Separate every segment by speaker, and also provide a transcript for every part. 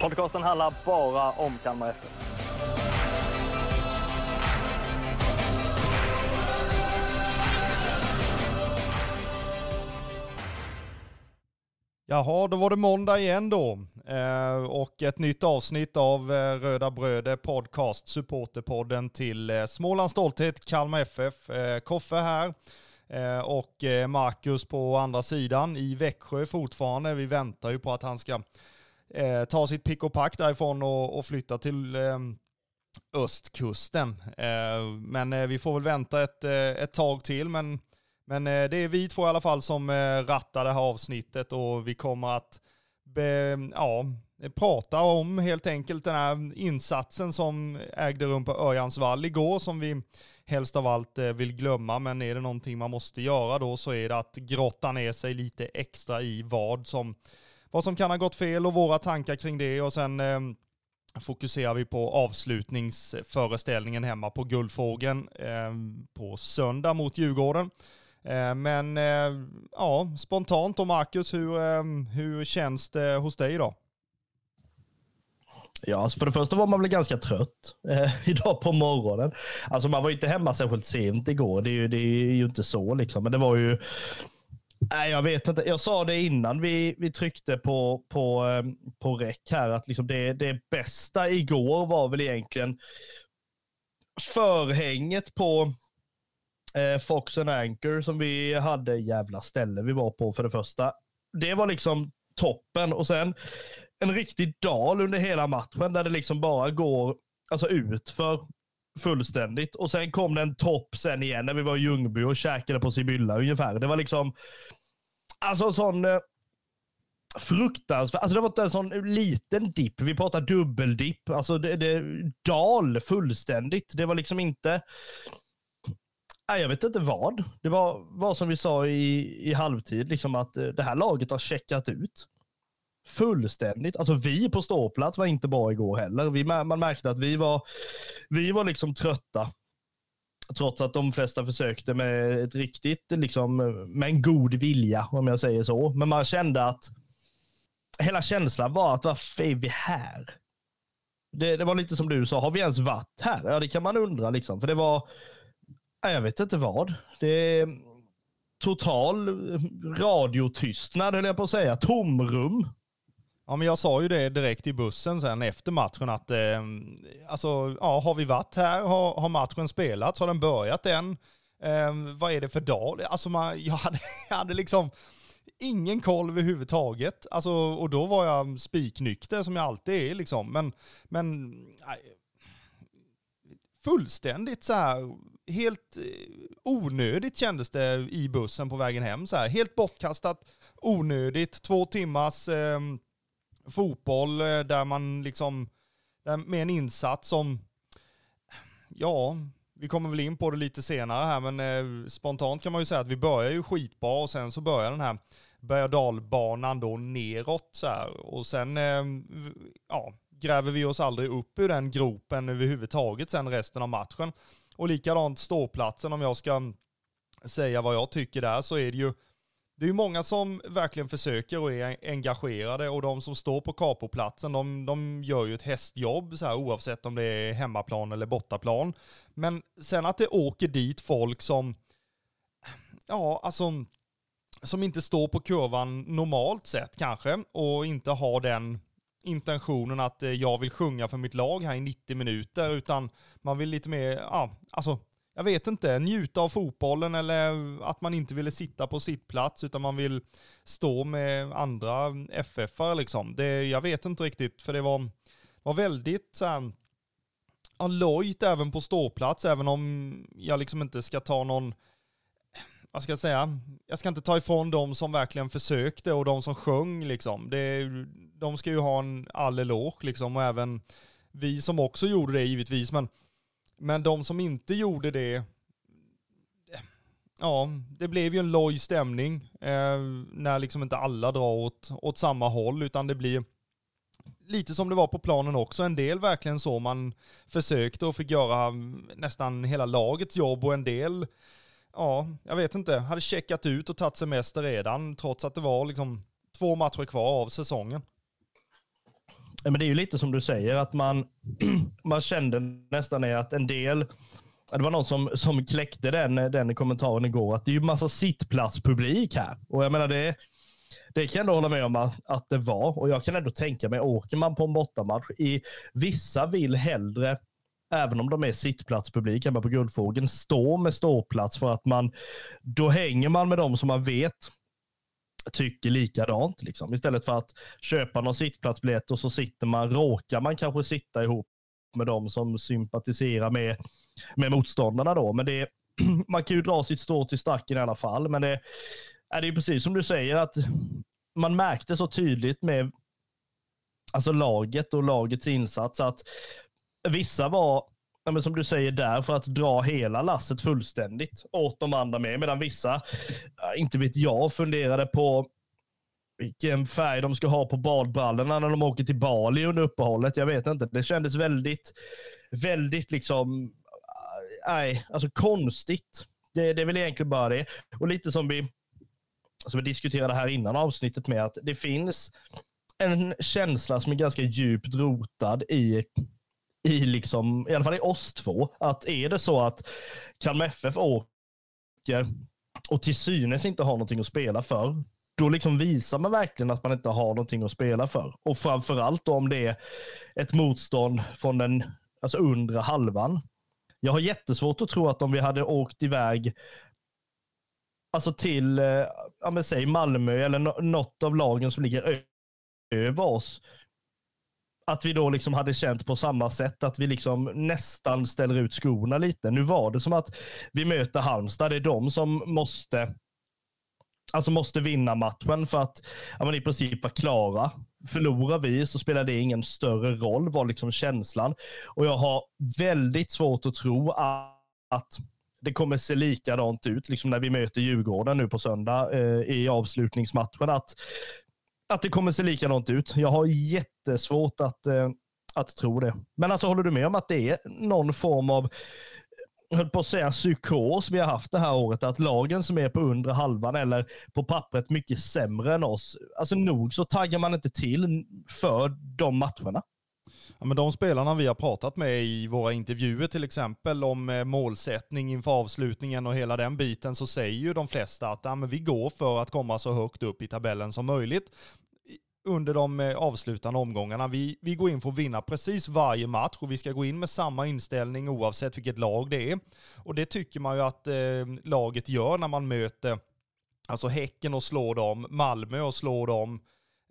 Speaker 1: Podcasten handlar bara om Kalmar FF.
Speaker 2: Jaha, då var det måndag igen då. Eh, och ett nytt avsnitt av eh, Röda Bröder Podcast, supporterpodden till eh, Smålands stolthet, Kalmar FF. Eh, Koffe här eh, och eh, Marcus på andra sidan i Växjö fortfarande. Vi väntar ju på att han ska eh, ta sitt pick och pack därifrån och, och flytta till eh, östkusten. Eh, men eh, vi får väl vänta ett, eh, ett tag till. Men men eh, det är vi två i alla fall som eh, rattar det här avsnittet och vi kommer att be, ja, prata om helt enkelt den här insatsen som ägde rum på Örjansvall igår som vi helst av allt eh, vill glömma. Men är det någonting man måste göra då så är det att grotta ner sig lite extra i vad som, vad som kan ha gått fel och våra tankar kring det och sen eh, fokuserar vi på avslutningsföreställningen hemma på Guldfågeln eh, på söndag mot Djurgården. Eh, Men eh, ja, spontant då Marcus, hur, eh, hur känns det hos dig idag?
Speaker 3: Ja, alltså för det första var man väl ganska trött eh, idag på morgonen. Alltså man var ju inte hemma särskilt sent igår. Det är ju, det är ju inte så liksom. Men det var ju... Nej, jag vet inte. Jag sa det innan vi, vi tryckte på, på, eh, på räck här att liksom det, det bästa igår var väl egentligen förhänget på eh, Fox and Anchor som vi hade. Jävla ställe vi var på för det första. Det var liksom toppen och sen en riktig dal under hela matchen där det liksom bara går alltså ut för fullständigt. Och sen kom det en topp sen igen när vi var i Ljungby och käkade på Sibylla ungefär. Det var liksom, alltså sån eh, fruktansvärd. fruktansvärt, alltså det var inte en sån liten dipp. Vi pratar dubbeldipp. Alltså det, det dal fullständigt. Det var liksom inte, Nej, jag vet inte vad. Det var, var som vi sa i, i halvtid, liksom att eh, det här laget har checkat ut. Fullständigt. Alltså vi på ståplats var inte bra igår heller. Vi, man märkte att vi var, vi var liksom trötta. Trots att de flesta försökte med ett riktigt, liksom, med en god vilja, om jag säger så. Men man kände att hela känslan var att varför är vi här? Det, det var lite som du sa, har vi ens varit här? Ja, det kan man undra liksom. För det var, Jag vet inte vad. Det är total radiotystnad, höll jag på att säga. Tomrum.
Speaker 2: Ja, men jag sa ju det direkt i bussen sen efter matchen att eh, alltså, ja, har vi varit här? Har, har matchen spelats? Har den börjat än? Eh, vad är det för dag? Alltså, man, jag, hade, jag hade liksom ingen koll överhuvudtaget. Alltså, och då var jag spiknykter som jag alltid är liksom. Men, men nej, fullständigt så här, helt eh, onödigt kändes det i bussen på vägen hem så här. Helt bortkastat, onödigt, två timmars eh, fotboll eh, där man liksom, med en insats som, ja, vi kommer väl in på det lite senare här, men eh, spontant kan man ju säga att vi börjar ju skitbra och sen så börjar den här berg och dalbanan då neråt så här. Och sen, eh, ja, gräver vi oss aldrig upp ur den gropen överhuvudtaget sen resten av matchen. Och likadant ståplatsen, om jag ska säga vad jag tycker där, så är det ju det är ju många som verkligen försöker och är engagerade och de som står på kapoplatsen, de, de gör ju ett hästjobb så här, oavsett om det är hemmaplan eller bortaplan. Men sen att det åker dit folk som, ja alltså, som inte står på kurvan normalt sett kanske och inte har den intentionen att eh, jag vill sjunga för mitt lag här i 90 minuter, utan man vill lite mer, ja, alltså, jag vet inte, njuta av fotbollen eller att man inte ville sitta på sitt plats utan man vill stå med andra FF-are liksom. Det, jag vet inte riktigt, för det var, var väldigt så här, ja, lojt även på ståplats, även om jag liksom inte ska ta någon vad ska jag säga, jag ska inte ta ifrån de som verkligen försökte och de som sjöng liksom. Det, de ska ju ha en all eloge liksom och även vi som också gjorde det givetvis. Men, men de som inte gjorde det, ja, det blev ju en loj stämning eh, när liksom inte alla drar åt, åt samma håll utan det blir lite som det var på planen också. En del verkligen så man försökte och fick göra nästan hela lagets jobb och en del, ja, jag vet inte, hade checkat ut och tagit semester redan trots att det var liksom två matcher kvar av säsongen.
Speaker 3: Men det är ju lite som du säger, att man, man kände nästan att en del, det var någon som, som kläckte den, den kommentaren igår, att det är ju massa sittplatspublik här. Och jag menar det, det kan jag ändå hålla med om att, att det var. Och jag kan ändå tänka mig, åker man på en bortamatch, i, vissa vill hellre även om de är sittplatspublik hemma på Guldfågeln, stå med ståplats för att man, då hänger man med dem som man vet tycker likadant. Liksom. Istället för att köpa någon sittplatsbiljett och så sitter man, råkar man kanske sitta ihop med dem som sympatiserar med, med motståndarna då. Men det, man kan ju dra sitt strå till stacken i alla fall. Men det, är det är precis som du säger att man märkte så tydligt med alltså laget och lagets insats att vissa var, som du säger där, för att dra hela lasset fullständigt åt de andra med. Medan vissa, inte vet jag, funderade på vilken färg de ska ha på badbrallorna när de åker till Bali under uppehållet. Jag vet inte. Det kändes väldigt, väldigt liksom, nej, alltså konstigt. Det, det är väl egentligen bara det. Och lite som vi som vi diskuterade här innan avsnittet med, att det finns en känsla som är ganska djupt rotad i i liksom, i alla fall i oss två, att är det så att Kalmar FF åker och till synes inte har någonting att spela för, då liksom visar man verkligen att man inte har någonting att spela för. Och framförallt om det är ett motstånd från den alltså undre halvan. Jag har jättesvårt att tro att om vi hade åkt iväg alltså till, eh, ja men säg Malmö eller något av lagen som ligger över oss. Att vi då liksom hade känt på samma sätt, att vi liksom nästan ställer ut skorna lite. Nu var det som att vi möter Halmstad, det är de som måste alltså måste vinna matchen för att ja, men i princip vara klara. Förlorar vi så spelar det ingen större roll, var liksom känslan. Och jag har väldigt svårt att tro att det kommer se likadant ut liksom när vi möter Djurgården nu på söndag eh, i avslutningsmatchen. Att, att det kommer se likadant ut. Jag har jättesvårt att, eh, att tro det. Men alltså håller du med om att det är någon form av jag höll på att säga psykos vi har haft det här året, att lagen som är på undre halvan eller på pappret mycket sämre än oss, alltså nog så taggar man inte till för de matcherna.
Speaker 2: Ja, men de spelarna vi har pratat med i våra intervjuer till exempel om eh, målsättning inför avslutningen och hela den biten så säger ju de flesta att ja, men vi går för att komma så högt upp i tabellen som möjligt under de eh, avslutande omgångarna. Vi, vi går in för att vinna precis varje match och vi ska gå in med samma inställning oavsett vilket lag det är. Och det tycker man ju att eh, laget gör när man möter alltså Häcken och slår dem, Malmö och slår dem,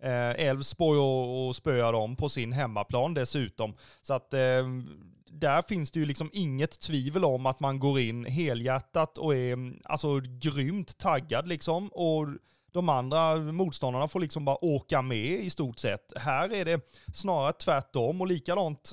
Speaker 2: Eh, Elfsborg och, och spöar dem på sin hemmaplan dessutom. Så att eh, där finns det ju liksom inget tvivel om att man går in helhjärtat och är mm, alltså grymt taggad liksom. Och de andra motståndarna får liksom bara åka med i stort sett. Här är det snarare tvärtom och likadant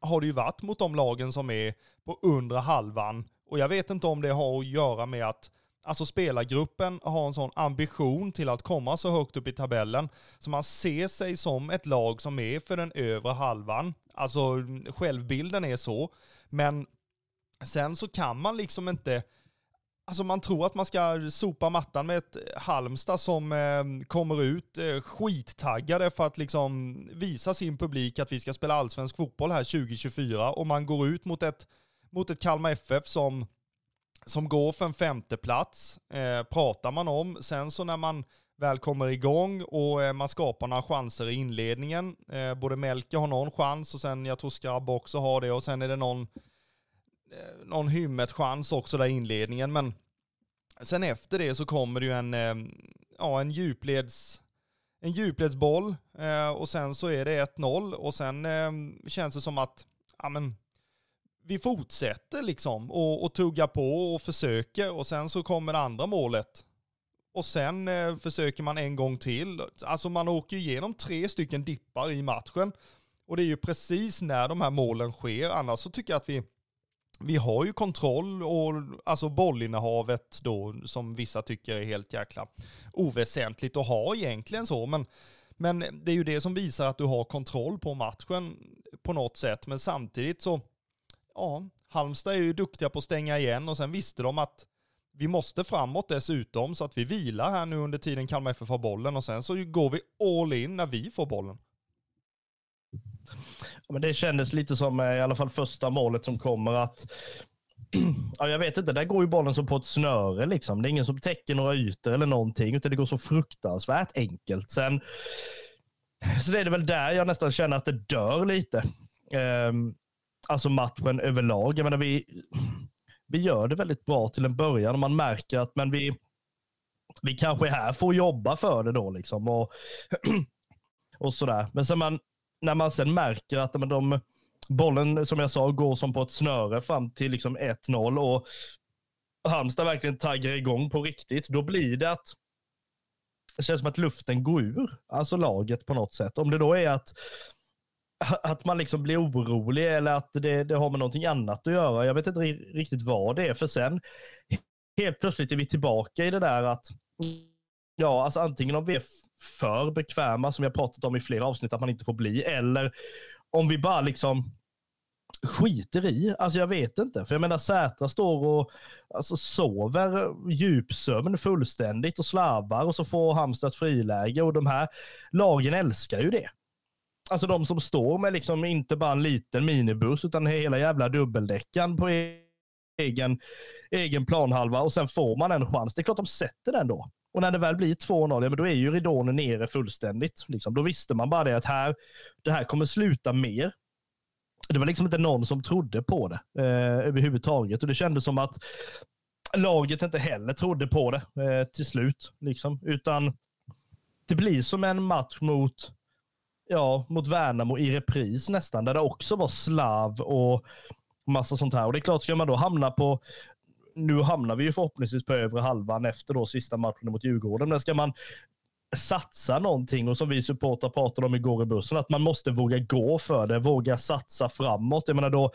Speaker 2: har det ju varit mot de lagen som är på undre halvan. Och jag vet inte om det har att göra med att Alltså spelargruppen har en sån ambition till att komma så högt upp i tabellen. Så man ser sig som ett lag som är för den övre halvan. Alltså självbilden är så. Men sen så kan man liksom inte Alltså man tror att man ska sopa mattan med ett Halmstad som eh, kommer ut eh, skittaggade för att liksom visa sin publik att vi ska spela allsvensk fotboll här 2024 och man går ut mot ett, mot ett Kalmar FF som som går för en femteplats, eh, pratar man om. Sen så när man väl kommer igång och eh, man skapar några chanser i inledningen, eh, både Melker har någon chans och sen jag tror Skrabb också har det och sen är det någon, eh, någon hymmet chans också där i inledningen. Men sen efter det så kommer det ju en, eh, ja, en djupleds en djupledsboll eh, och sen så är det 1-0 och sen eh, känns det som att ja, men, vi fortsätter liksom och, och tugga på och försöker och sen så kommer det andra målet. Och sen eh, försöker man en gång till. Alltså man åker igenom tre stycken dippar i matchen. Och det är ju precis när de här målen sker. Annars så tycker jag att vi, vi har ju kontroll och alltså bollinnehavet då som vissa tycker är helt jäkla oväsentligt att ha egentligen så. Men, men det är ju det som visar att du har kontroll på matchen på något sätt. Men samtidigt så, ja, Halmstad är ju duktiga på att stänga igen och sen visste de att vi måste framåt dessutom så att vi vilar här nu under tiden Kalmar FF har bollen och sen så går vi all in när vi får bollen.
Speaker 3: Ja, men det kändes lite som eh, i alla fall första målet som kommer att Ja, jag vet inte, där går ju bollen som på ett snöre. Liksom. Det är ingen som täcker några ytor eller någonting, utan det går så fruktansvärt enkelt. Sen, så det är det väl där jag nästan känner att det dör lite. Um, alltså matchen överlag. Jag menar, vi, vi gör det väldigt bra till en början och man märker att men vi, vi kanske är här för att jobba för det då. Liksom, och, och sådär. Men sen man, när man sen märker att men de, bollen, som jag sa, går som på ett snöre fram till liksom 1-0 och Halmstad verkligen taggar igång på riktigt, då blir det att det känns som att luften går ur, alltså laget på något sätt. Om det då är att att man liksom blir orolig eller att det, det har med någonting annat att göra. Jag vet inte riktigt vad det är, för sen helt plötsligt är vi tillbaka i det där att ja, alltså antingen om vi är för bekväma, som jag pratat om i flera avsnitt, att man inte får bli, eller om vi bara liksom skiter i. Alltså jag vet inte. För jag menar Sätra står och alltså, sover djupsömn fullständigt och slarvar och så får Halmstad ett friläge och de här lagen älskar ju det. Alltså de som står med liksom inte bara en liten minibuss utan hela jävla dubbeldäckan på e-, egen, egen planhalva och sen får man en chans. Det är klart de sätter den då. Och när det väl blir 2-0, ja, men då är ju ridån nere fullständigt. Liksom. Då visste man bara det att här, det här kommer sluta mer. Det var liksom inte någon som trodde på det eh, överhuvudtaget. Och det kändes som att laget inte heller trodde på det eh, till slut. Liksom. Utan det blir som en match mot ja, mot Värnamo i repris nästan, där det också var slav och massa sånt här. Och det är klart, ska man då hamna på, nu hamnar vi ju förhoppningsvis på övre halvan efter då sista matchen mot Djurgården, men ska man satsa någonting och som vi supportrar pratade om igår i bussen, att man måste våga gå för det, våga satsa framåt. Jag menar då,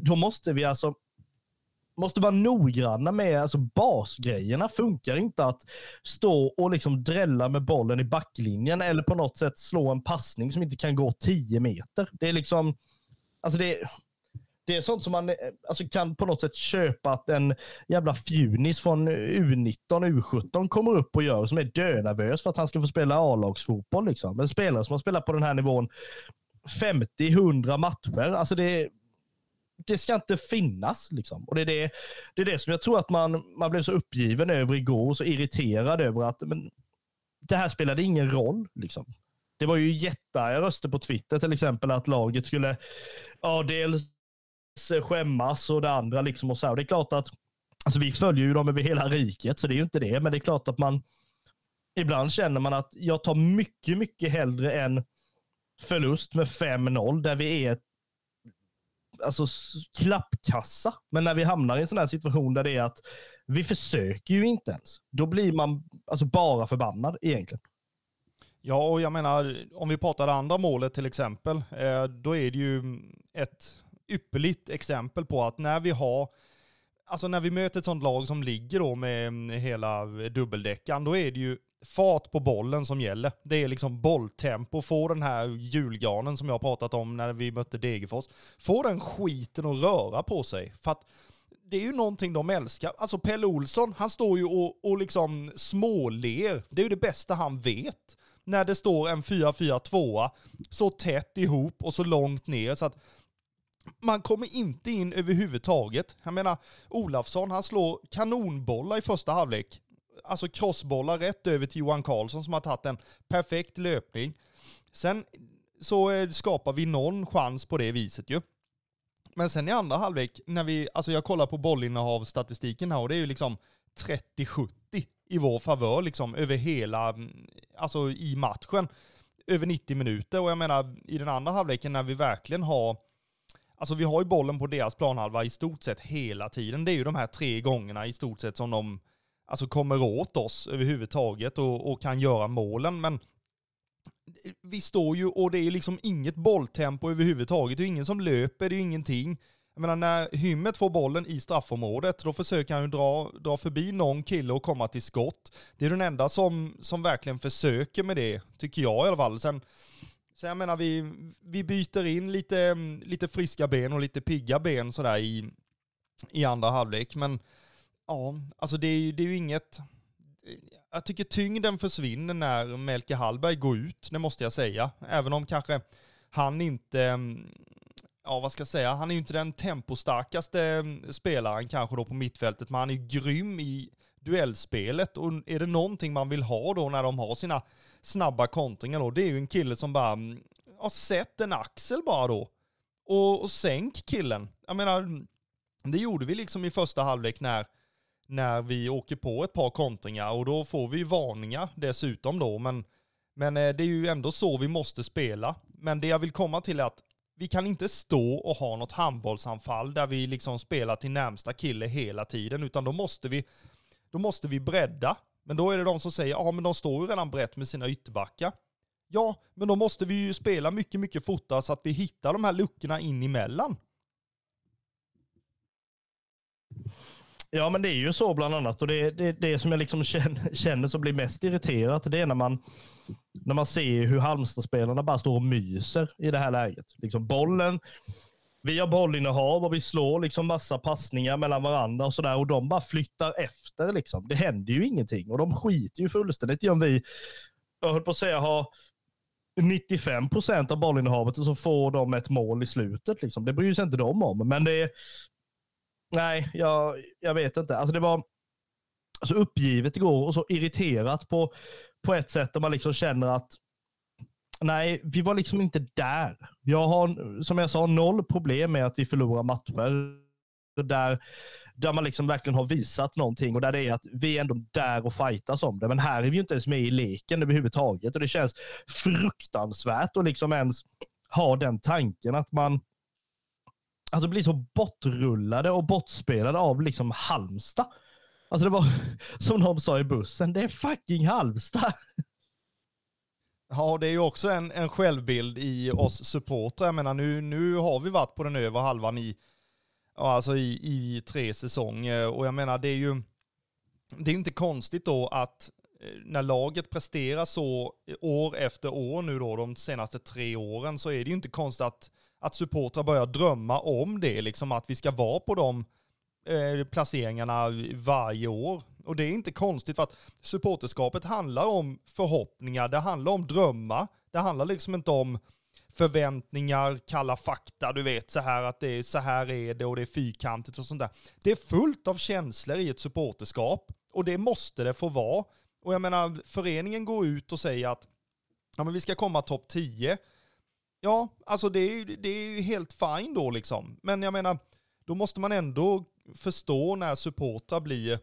Speaker 3: då måste vi alltså måste vara noggranna med alltså basgrejerna. Funkar inte att stå och liksom drälla med bollen i backlinjen eller på något sätt slå en passning som inte kan gå 10 meter. Det är liksom, alltså det, det är sånt som man alltså kan på något sätt köpa att en jävla fjunis från U19, U17 kommer upp och gör som är dönervös för att han ska få spela A-lagsfotboll. Liksom. En spelare som har spelat på den här nivån 50-100 matcher. Alltså det, det ska inte finnas. Liksom. Och det är det, det är det som jag tror att man, man blev så uppgiven över igår och så irriterad över att men, det här spelade ingen roll. Liksom. Det var ju jättearga röster på Twitter till exempel att laget skulle ja, dels eh, skämmas och det andra. Liksom och så och det är klart att alltså, vi följer ju dem över hela riket, så det är ju inte det. Men det är klart att man ibland känner man att jag tar mycket, mycket hellre en förlust med 5-0 där vi är alltså, klappkassa. Men när vi hamnar i en sån här situation där det är att vi försöker ju inte ens. Då blir man alltså bara förbannad egentligen.
Speaker 2: Ja, och jag menar, om vi pratar det andra målet till exempel, eh, då är det ju ett ypperligt exempel på att när vi har Alltså när vi möter ett sånt lag som ligger då med mm, hela dubbeldäckan, då är det ju fart på bollen som gäller. Det är liksom bolltempo. Få den här julgranen som jag pratat om när vi mötte Degerfors. Få den skiten att röra på sig. För att det är ju någonting de älskar. Alltså Pelle Olsson, han står ju och, och liksom småler. Det är ju det bästa han vet. När det står en 4-4-2 så tätt ihop och så långt ner så att man kommer inte in överhuvudtaget. Jag menar, Olafsson han slår kanonbollar i första halvlek alltså crossbollar rätt över till Johan Karlsson som har tagit en perfekt löpning. Sen så eh, skapar vi någon chans på det viset ju. Men sen i andra halvlek, när vi, alltså jag kollar på bollinnehavsstatistiken här och det är ju liksom 30-70 i vår favör liksom över hela, mm, alltså i matchen. Över 90 minuter och jag menar i den andra halvleken när vi verkligen har Alltså vi har ju bollen på deras planhalva i stort sett hela tiden. Det är ju de här tre gångerna i stort sett som de alltså kommer åt oss överhuvudtaget och, och kan göra målen. Men vi står ju och det är ju liksom inget bolltempo överhuvudtaget. Det är ingen som löper, det är ingenting. Jag menar när Hymmet får bollen i straffområdet, då försöker han ju dra, dra förbi någon kille och komma till skott. Det är den enda som, som verkligen försöker med det, tycker jag i alla fall. Sen, så jag menar, vi, vi byter in lite, lite friska ben och lite pigga ben sådär i, i andra halvlek. Men ja, alltså det är ju, det är ju inget... Jag tycker tyngden försvinner när Melke Hallberg går ut, det måste jag säga. Även om kanske han inte ja vad ska jag säga, han är ju inte den tempostarkaste spelaren kanske då på mittfältet, men han är ju grym i duellspelet. Och är det någonting man vill ha då när de har sina snabba kontringar då, det är ju en kille som bara mm, Ja, sätt sett en axel bara då. Och, och sänk killen. Jag menar, det gjorde vi liksom i första halvlek när, när vi åker på ett par kontringar och då får vi varningar dessutom då. Men, men eh, det är ju ändå så vi måste spela. Men det jag vill komma till är att vi kan inte stå och ha något handbollsanfall där vi liksom spelar till närmsta kille hela tiden, utan då måste vi, då måste vi bredda. Men då är det de som säger, ja men de står ju redan brett med sina ytterbackar. Ja, men då måste vi ju spela mycket, mycket fortare så att vi hittar de här luckorna in emellan.
Speaker 3: Ja, men det är ju så bland annat. Och det, det, det som jag liksom känner, känner som blir mest irriterat, det är när man, när man ser hur Halmstadspelarna bara står och myser i det här läget. Liksom bollen, vi har bollinnehav och vi slår liksom massa passningar mellan varandra och sådär och de bara flyttar efter. Liksom. Det händer ju ingenting och de skiter ju fullständigt i om vi, jag höll på att säga, har 95 procent av bollinnehavet och så får de ett mål i slutet. Liksom. Det bryr sig inte de om, men det, Nej, jag, jag vet inte. Alltså det var så uppgivet igår och så irriterat på, på ett sätt där man liksom känner att nej, vi var liksom inte där. Jag har, som jag sa, noll problem med att vi förlorar matcher där, där man liksom verkligen har visat någonting och där det är att vi är ändå där och fightas om det. Men här är vi ju inte ens med i leken överhuvudtaget och det känns fruktansvärt att liksom ens ha den tanken att man alltså blir så bortrullade och bortspelade av liksom Halmstad. Alltså det var som någon sa i bussen, det är fucking Halmstad.
Speaker 2: Ja, det är ju också en, en självbild i oss supportrar. Jag menar, nu, nu har vi varit på den övre halvan i, alltså i, i tre säsonger och jag menar, det är ju det är inte konstigt då att eh, när laget presterar så år efter år nu då, de senaste tre åren, så är det ju inte konstigt att att supportrar börjar drömma om det, liksom att vi ska vara på de eh, placeringarna varje år. Och det är inte konstigt för att supporterskapet handlar om förhoppningar, det handlar om drömmar, det handlar liksom inte om förväntningar, kalla fakta, du vet så här att det är så här är det och det är fyrkantigt och sånt där. Det är fullt av känslor i ett supporterskap och det måste det få vara. Och jag menar, föreningen går ut och säger att ja, men vi ska komma topp 10. Ja, alltså det är, det är ju helt fine då liksom. Men jag menar, då måste man ändå förstå när supportrar blir,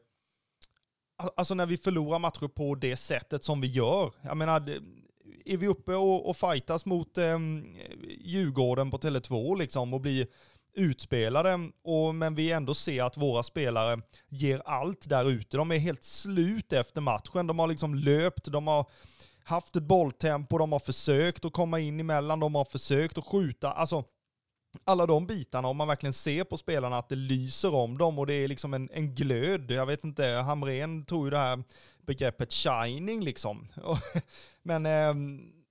Speaker 2: alltså när vi förlorar matcher på det sättet som vi gör. Jag menar, är vi uppe och, och fightas mot eh, Djurgården på Tele2 liksom och blir utspelade, och, men vi ändå ser att våra spelare ger allt där ute. De är helt slut efter matchen. De har liksom löpt, de har haft ett bolltempo, de har försökt att komma in emellan, de har försökt att skjuta. Alltså, alla de bitarna, om man verkligen ser på spelarna att det lyser om dem och det är liksom en, en glöd. Jag vet inte, Hamren tog ju det här begreppet shining liksom. Men eh,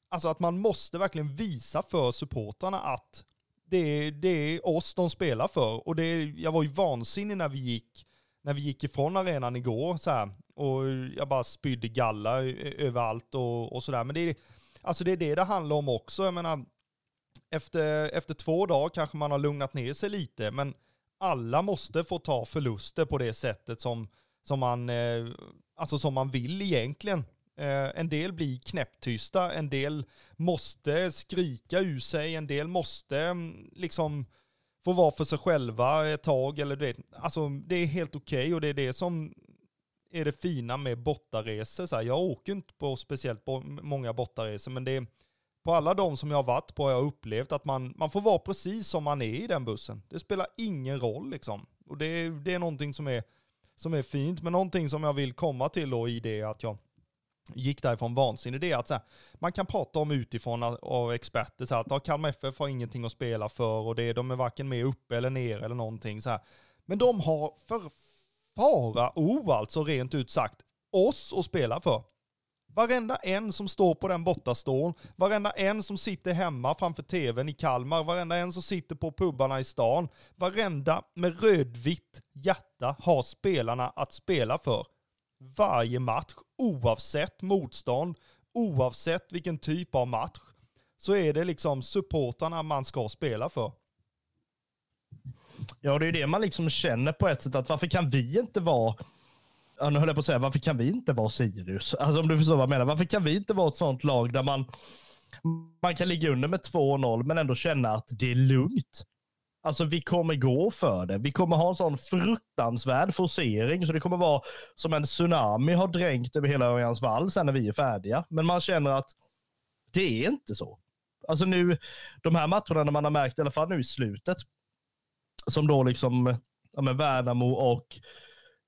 Speaker 2: alltså att man måste verkligen visa för supportrarna att det är, det är oss de spelar för. Och det jag var ju vansinnig när vi gick, när vi gick ifrån arenan igår. Så här. Och jag bara spydde galla överallt och, och sådär. Men det är, alltså det är det det handlar om också. Jag menar, efter, efter två dagar kanske man har lugnat ner sig lite, men alla måste få ta förluster på det sättet som, som, man, eh, alltså som man vill egentligen. Eh, en del blir knäpptysta, en del måste skrika ur sig, en del måste mm, liksom får vara för sig själva ett tag. Eller du vet, alltså, det är helt okej okay och det är det som är det fina med bortaresor. Så här, jag åker inte på speciellt många bortaresor, men det är, på alla de som jag har varit på har jag upplevt att man, man får vara precis som man är i den bussen. Det spelar ingen roll liksom. Och det, det är någonting som är, som är fint, men någonting som jag vill komma till då i det att jag gick därifrån vansinnig, det är att så här, man kan prata om utifrån av experter så här, att ja, Kalmar FF har ingenting att spela för och det, de är varken med uppe eller ner eller någonting så här. Men de har för fara o alltså rent ut sagt oss att spela för. Varenda en som står på den bortastån, varenda en som sitter hemma framför tvn i Kalmar, varenda en som sitter på pubbarna i stan, varenda med rödvitt hjärta har spelarna att spela för. Varje match, oavsett motstånd, oavsett vilken typ av match, så är det liksom supportarna man ska spela för.
Speaker 3: Ja, det är det man liksom känner på ett sätt, att varför kan vi inte vara nu höll jag på att säga, varför kan vi inte vara Sirius? Alltså om du förstår vad jag menar. Varför kan vi inte vara ett sånt lag där man, man kan ligga under med 2-0 men ändå känna att det är lugnt? Alltså vi kommer gå för det. Vi kommer ha en sån fruktansvärd forcering så det kommer vara som en tsunami har dränkt över hela Örjans vall sen när vi är färdiga. Men man känner att det är inte så. Alltså nu, de här matcherna när man har märkt, i alla fall nu i slutet, som då liksom ja, men Värnamo och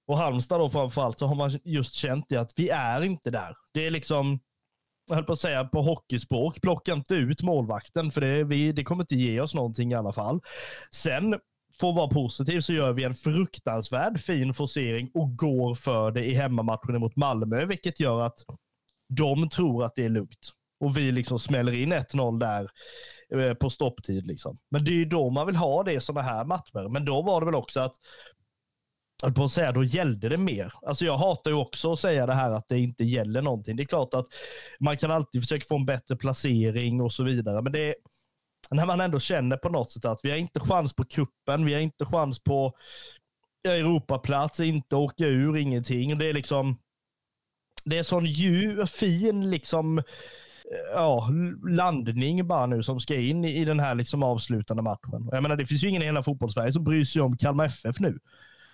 Speaker 3: och Halmstad då framförallt så har man just känt det att vi är inte där. Det är liksom, jag höll på att säga på hockeyspråk, plocka inte ut målvakten för det, vi, det kommer inte ge oss någonting i alla fall. Sen, för att vara positiv, så gör vi en fruktansvärd fin forcering och går för det i hemmamatchen mot Malmö, vilket gör att de tror att det är lugnt. Och vi liksom smäller in 1-0 där eh, på stopptid. Liksom. Men det är ju då man vill ha det i sådana här matcher. Men då var det väl också att på att säga, då gällde det mer. Alltså jag hatar ju också att säga det här att det inte gäller någonting. Det är klart att man kan alltid försöka få en bättre placering och så vidare, men det är när man ändå känner på något sätt att vi har inte chans på kuppen, vi har inte chans på Europaplats, inte åka ur, ingenting. Det är liksom, det är sån dju, fin liksom, ja, landning bara nu som ska in i den här liksom avslutande matchen. Jag menar, det finns ju ingen i hela fotbollssverige som bryr sig om Kalmar FF nu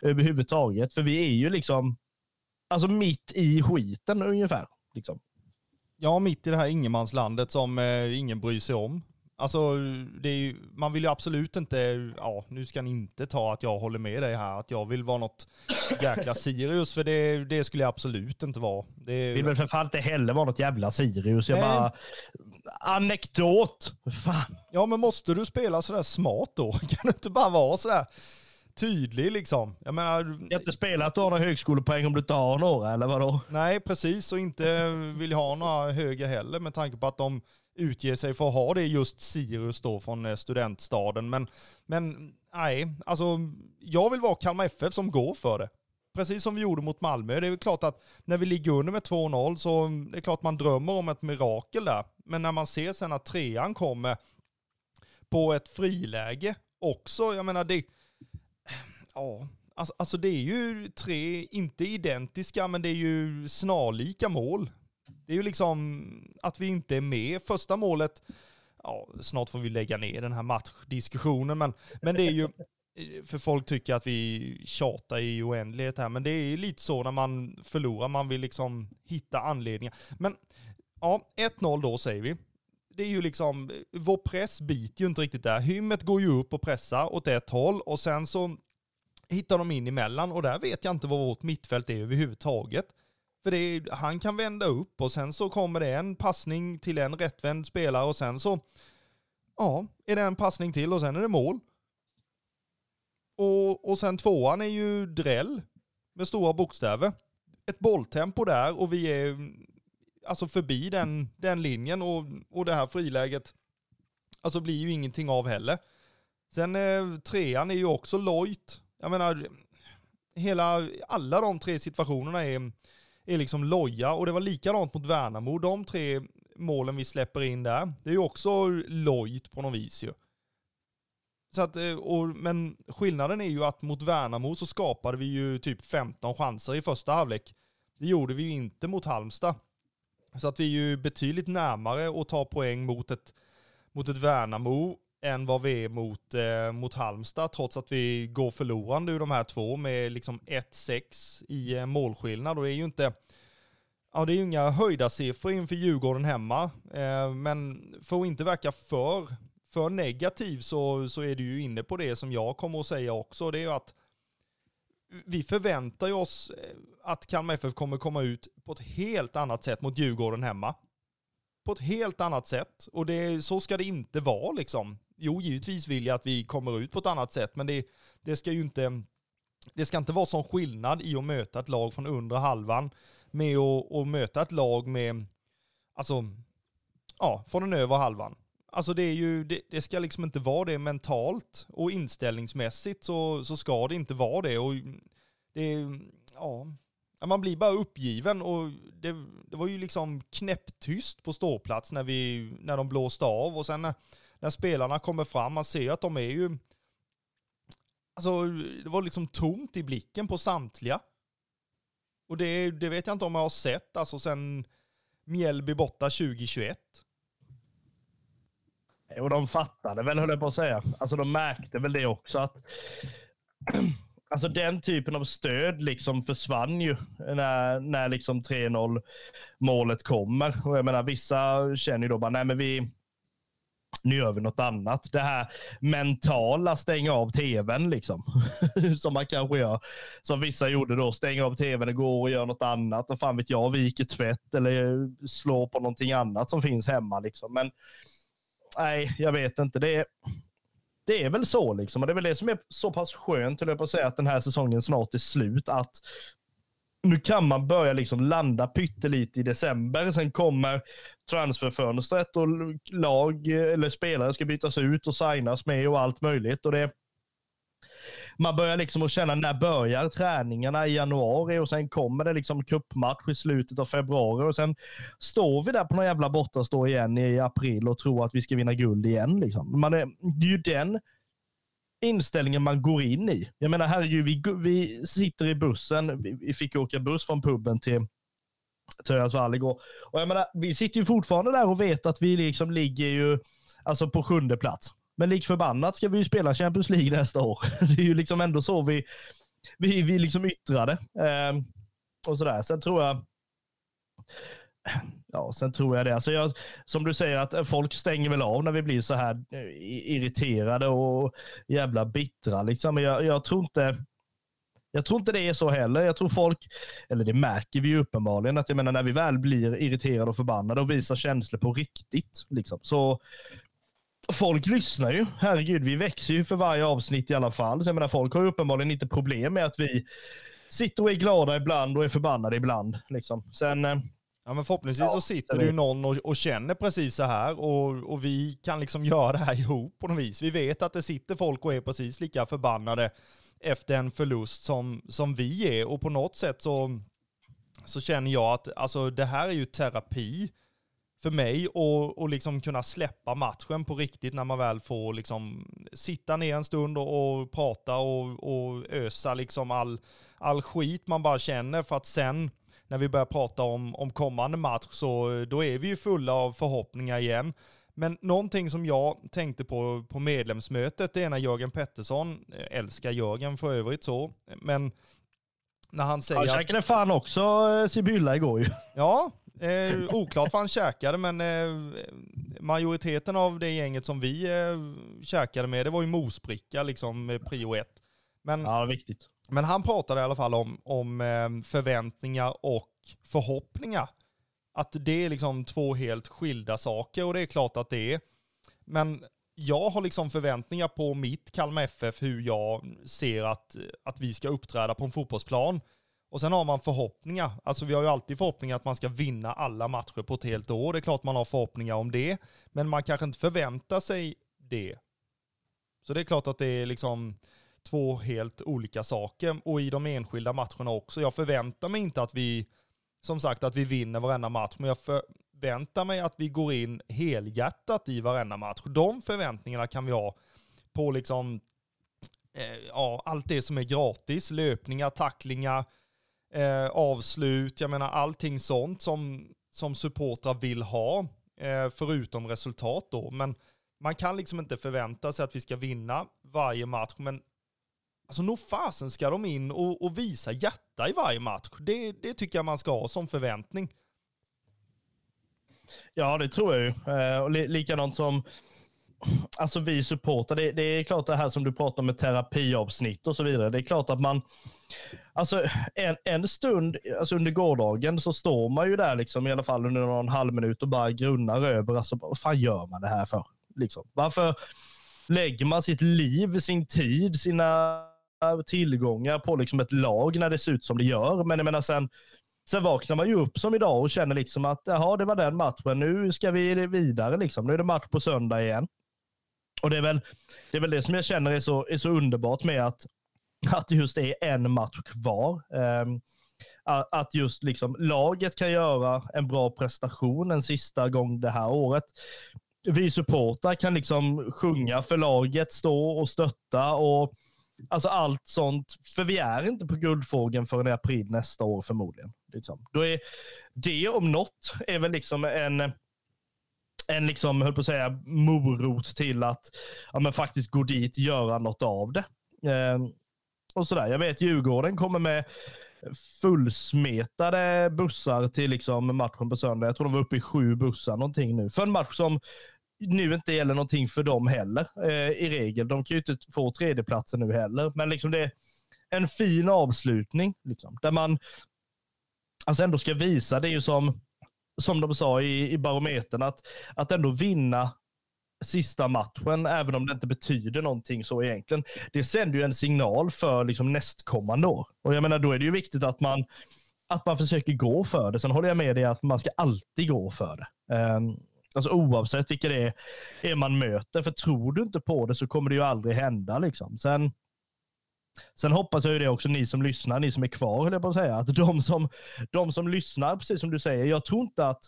Speaker 3: överhuvudtaget. För vi är ju liksom alltså mitt i skiten ungefär. Liksom.
Speaker 2: Ja, mitt i det här ingenmanslandet som eh, ingen bryr sig om. Alltså, ju, man vill ju absolut inte, ja, nu ska ni inte ta att jag håller med dig här, att jag vill vara något jäkla Sirius, för det, det skulle jag absolut inte vara. Det
Speaker 3: vill väl för fan inte heller vara något jävla Sirius. Jag bara, anekdot. Fan.
Speaker 2: Ja, men måste du spela sådär smart då? Kan du inte bara vara sådär, tydlig liksom. Jag menar...
Speaker 3: Jag har inte spelat du har några högskolepoäng om du inte har några, eller vadå?
Speaker 2: Nej, precis. Och inte vill ha några höga heller med tanke på att de utger sig för att ha det just Sirius då från eh, studentstaden. Men, men nej, alltså jag vill vara Kalmar FF som går för det. Precis som vi gjorde mot Malmö. Det är väl klart att när vi ligger under med 2-0 så det är klart man drömmer om ett mirakel där. Men när man ser sen att trean kommer på ett friläge också, jag menar det, Ja, alltså, alltså det är ju tre, inte identiska, men det är ju snarlika mål. Det är ju liksom att vi inte är med. Första målet, ja, snart får vi lägga ner den här matchdiskussionen, men, men det är ju, för folk tycker att vi tjatar i oändlighet här, men det är lite så när man förlorar, man vill liksom hitta anledningar. Men ja, 1-0 då säger vi. Det är ju liksom, vår press biter ju inte riktigt där. Hymmet går ju upp och pressar åt ett håll och sen så hittar de in emellan och där vet jag inte vad vårt mittfält är överhuvudtaget. För är, han kan vända upp och sen så kommer det en passning till en rättvänd spelare och sen så, ja, är det en passning till och sen är det mål. Och, och sen tvåan är ju dräll med stora bokstäver. Ett bolltempo där och vi är alltså förbi den, den linjen och, och det här friläget alltså blir ju ingenting av heller. Sen eh, trean är ju också lojt jag menar, hela, alla de tre situationerna är, är liksom loja och det var likadant mot Värnamo. De tre målen vi släpper in där, det är ju också lojt på något vis ju. Så att, eh, och, men skillnaden är ju att mot Värnamo så skapade vi ju typ 15 chanser i första halvlek. Det gjorde vi ju inte mot Halmstad. Så att vi är ju betydligt närmare att ta poäng mot ett, mot ett Värnamo än vad vi är mot, eh, mot Halmstad, trots att vi går förlorande ur de här två med liksom 1-6 i eh, målskillnad. Och det är ju inte, Ja, det är ju inga höjda siffror inför Djurgården hemma, eh, men för att inte verka för, för negativ så, så är du ju inne på det som jag kommer att säga också. Det är ju att vi förväntar ju oss eh, att Kalmar FF kommer komma ut på ett helt annat sätt mot Djurgården hemma. På ett helt annat sätt. Och det, så ska det inte vara liksom. Jo, givetvis vill jag att vi kommer ut på ett annat sätt, men det, det ska ju inte det ska inte vara sån skillnad i att möta ett lag från undre halvan med att, att möta ett lag med, alltså, ja, från den övre halvan. Alltså det är ju, det, det, ska liksom inte vara det mentalt och inställningsmässigt så, så ska det inte vara det. Och det, ja, man blir bara uppgiven och det, det var ju liksom knäpptyst på ståplats när, vi, när de blåste av och sen när, spelarna kommer fram, man ser att de är ju, alltså det var liksom tomt i blicken på samtliga. Och det, det vet jag inte om jag har sett, alltså sen Mjällby borta 2021.
Speaker 3: Och de fattade väl, höll jag på att säga. Alltså de märkte väl det också att Alltså den typen av stöd liksom försvann ju när, när liksom 3-0 målet kommer. Och jag menar vissa känner ju då bara, nej men vi, nu gör vi något annat. Det här mentala stänga av tvn liksom. som man kanske gör. Som vissa gjorde då, stänga av tvn, och gå och gör något annat. Och fan vet jag, viker tvätt eller slår på någonting annat som finns hemma liksom. Men nej, jag vet inte. Det är, det är väl så liksom. Och det är väl det som är så pass skönt, höll jag på att säga, att den här säsongen snart är slut. Att nu kan man börja liksom landa pyttelite i december. Sen kommer transferfönstret och lag eller spelare ska bytas ut och signas med och allt möjligt. Och det, man börjar liksom att känna när börjar träningarna i januari och sen kommer det liksom cupmatch i slutet av februari och sen står vi där på någon jävla bortastå igen i april och tror att vi ska vinna guld igen. Liksom. Man är, det är ju den inställningen man går in i. Jag menar herregud, vi, vi sitter i bussen, vi, vi fick åka buss från puben till Törjansvall igår. Och jag menar, vi sitter ju fortfarande där och vet att vi liksom ligger ju alltså på sjunde plats. Men lik förbannat ska vi ju spela Champions League nästa år. Det är ju liksom ändå så vi, vi, vi liksom yttrade. Eh, och sådär. Sen tror jag Ja, sen tror jag det. Alltså jag, som du säger, att folk stänger väl av när vi blir så här eh, irriterade och jävla bittra. Liksom. Jag, jag, tror inte, jag tror inte det är så heller. Jag tror folk, eller det märker vi ju uppenbarligen, att jag menar när vi väl blir irriterade och förbannade och visar känslor på riktigt, liksom, så folk lyssnar ju. Herregud, vi växer ju för varje avsnitt i alla fall. Så jag menar, folk har ju uppenbarligen inte problem med att vi sitter och är glada ibland och är förbannade ibland. Liksom. Sen, eh,
Speaker 2: Ja men förhoppningsvis ja, så sitter det ju någon och, och, känner precis så här och, och vi kan liksom göra det här ihop på något vis. Vi vet att det sitter folk och är precis lika förbannade efter en förlust som, som vi är och på något sätt så, så känner jag att alltså, det här är ju terapi för mig och, och liksom kunna släppa matchen på riktigt när man väl får liksom sitta ner en stund och, och prata och, och ösa liksom all, all skit man bara känner för att sen när vi börjar prata om, om kommande match så då är vi ju fulla av förhoppningar igen. Men någonting som jag tänkte på på medlemsmötet, det är när Jörgen Pettersson, eh, älskar Jörgen för övrigt så, men när han säger... Han
Speaker 3: käkade fan också eh, Sibylla igår ju.
Speaker 2: Ja, eh, oklart vad han käkade, men eh, majoriteten av det gänget som vi eh, käkade med, det var ju mosbricka liksom, prio ett. Men,
Speaker 3: ja, viktigt.
Speaker 2: Men han pratade i alla fall om, om eh, förväntningar och förhoppningar. Att det är liksom två helt skilda saker och det är klart att det är. Men jag har liksom förväntningar på mitt Kalmar FF, hur jag ser att, att vi ska uppträda på en fotbollsplan. Och sen har man förhoppningar. Alltså vi har ju alltid förhoppningar att man ska vinna alla matcher på ett helt år. Det är klart man har förhoppningar om det. Men man kanske inte förväntar sig det. Så det är klart att det är liksom två helt olika saker. Och i de enskilda matcherna också. Jag förväntar mig inte att vi, som sagt, att vi vinner varenda match. Men jag förväntar mig att vi går in helhjärtat i varenda match. De förväntningarna kan vi ha på liksom, eh, ja, allt det som är gratis. Löpningar, tacklingar, eh, avslut, jag menar allting sånt som, som supportrar vill ha, eh, förutom resultat då. Men man kan liksom inte förvänta sig att vi ska vinna varje match, men alltså nog fasen ska de in och, och visa hjärta i varje match. Det, det tycker jag man ska ha som förväntning.
Speaker 3: Ja, det tror jag ju. Eh, och li likadant som alltså vi supportar, det, det, är klart det här som du pratar om med terapiavsnitt och så vidare. Det är klart att man, alltså en, en stund alltså under gårdagen så står man ju där liksom i alla fall under någon halv minut och bara grunnar över, alltså vad fan gör man det här för? Liksom. Varför lägger man sitt liv, sin tid, sina tillgångar på liksom ett lag när det ser ut som det gör? Men jag menar sen, Sen vaknar man ju upp som idag och känner liksom att jaha, det var den matchen. Nu ska vi vidare. Liksom. Nu är det match på söndag igen. Och det är väl det, är väl det som jag känner är så, är så underbart med att, att just det är en match kvar. Um, att just liksom laget kan göra en bra prestation en sista gång det här året. Vi supportrar kan liksom sjunga för laget, stå och stötta och alltså allt sånt. För vi är inte på Guldfågeln förrän i april nästa år förmodligen. Liksom. Då är det om något är väl liksom en en liksom, höll på att säga, morot till att ja, men faktiskt gå dit, göra något av det. Eh, och sådär. Jag vet Djurgården kommer med fullsmetade bussar till liksom matchen på söndag. Jag tror de var uppe i sju bussar någonting nu. För en match som nu inte gäller någonting för dem heller eh, i regel. De kan ju inte få tredjeplatsen nu heller. Men liksom det är en fin avslutning liksom, där man alltså ändå ska visa. Det är ju som som de sa i, i barometern, att, att ändå vinna sista matchen, även om det inte betyder någonting så egentligen. Det sänder ju en signal för liksom nästkommande år. Och jag menar, då är det ju viktigt att man, att man försöker gå för det. Sen håller jag med dig att man ska alltid gå för det. Um, alltså oavsett vilka det är, är man möter. För tror du inte på det så kommer det ju aldrig hända. Liksom. Sen, Sen hoppas jag ju det också, ni som lyssnar, ni som är kvar, höll jag på att säga, att de som, de som lyssnar, precis som du säger, jag tror inte att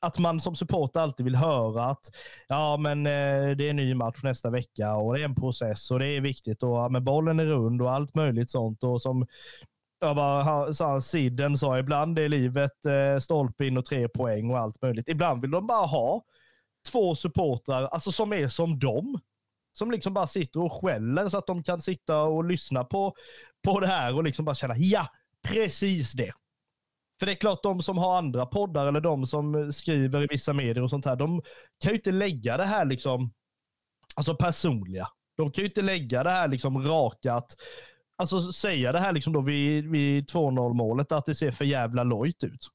Speaker 3: att man som supporter alltid vill höra att ja, men eh, det är en ny match nästa vecka och det är en process och det är viktigt och ja, men bollen är rund och allt möjligt sånt. Och som jag bara, sa, Sidden sa, ibland är livet eh, stolpe in och tre poäng och allt möjligt. Ibland vill de bara ha två supportrar alltså som är som dem som liksom bara sitter och skäller så att de kan sitta och lyssna på, på det här och liksom bara känna ja, precis det. För det är klart, de som har andra poddar eller de som skriver i vissa medier och sånt här, de kan ju inte lägga det här liksom, alltså personliga. De kan ju inte lägga det här liksom rakat alltså säga det här liksom då vid, vid 2-0 målet att det ser för jävla lojt ut.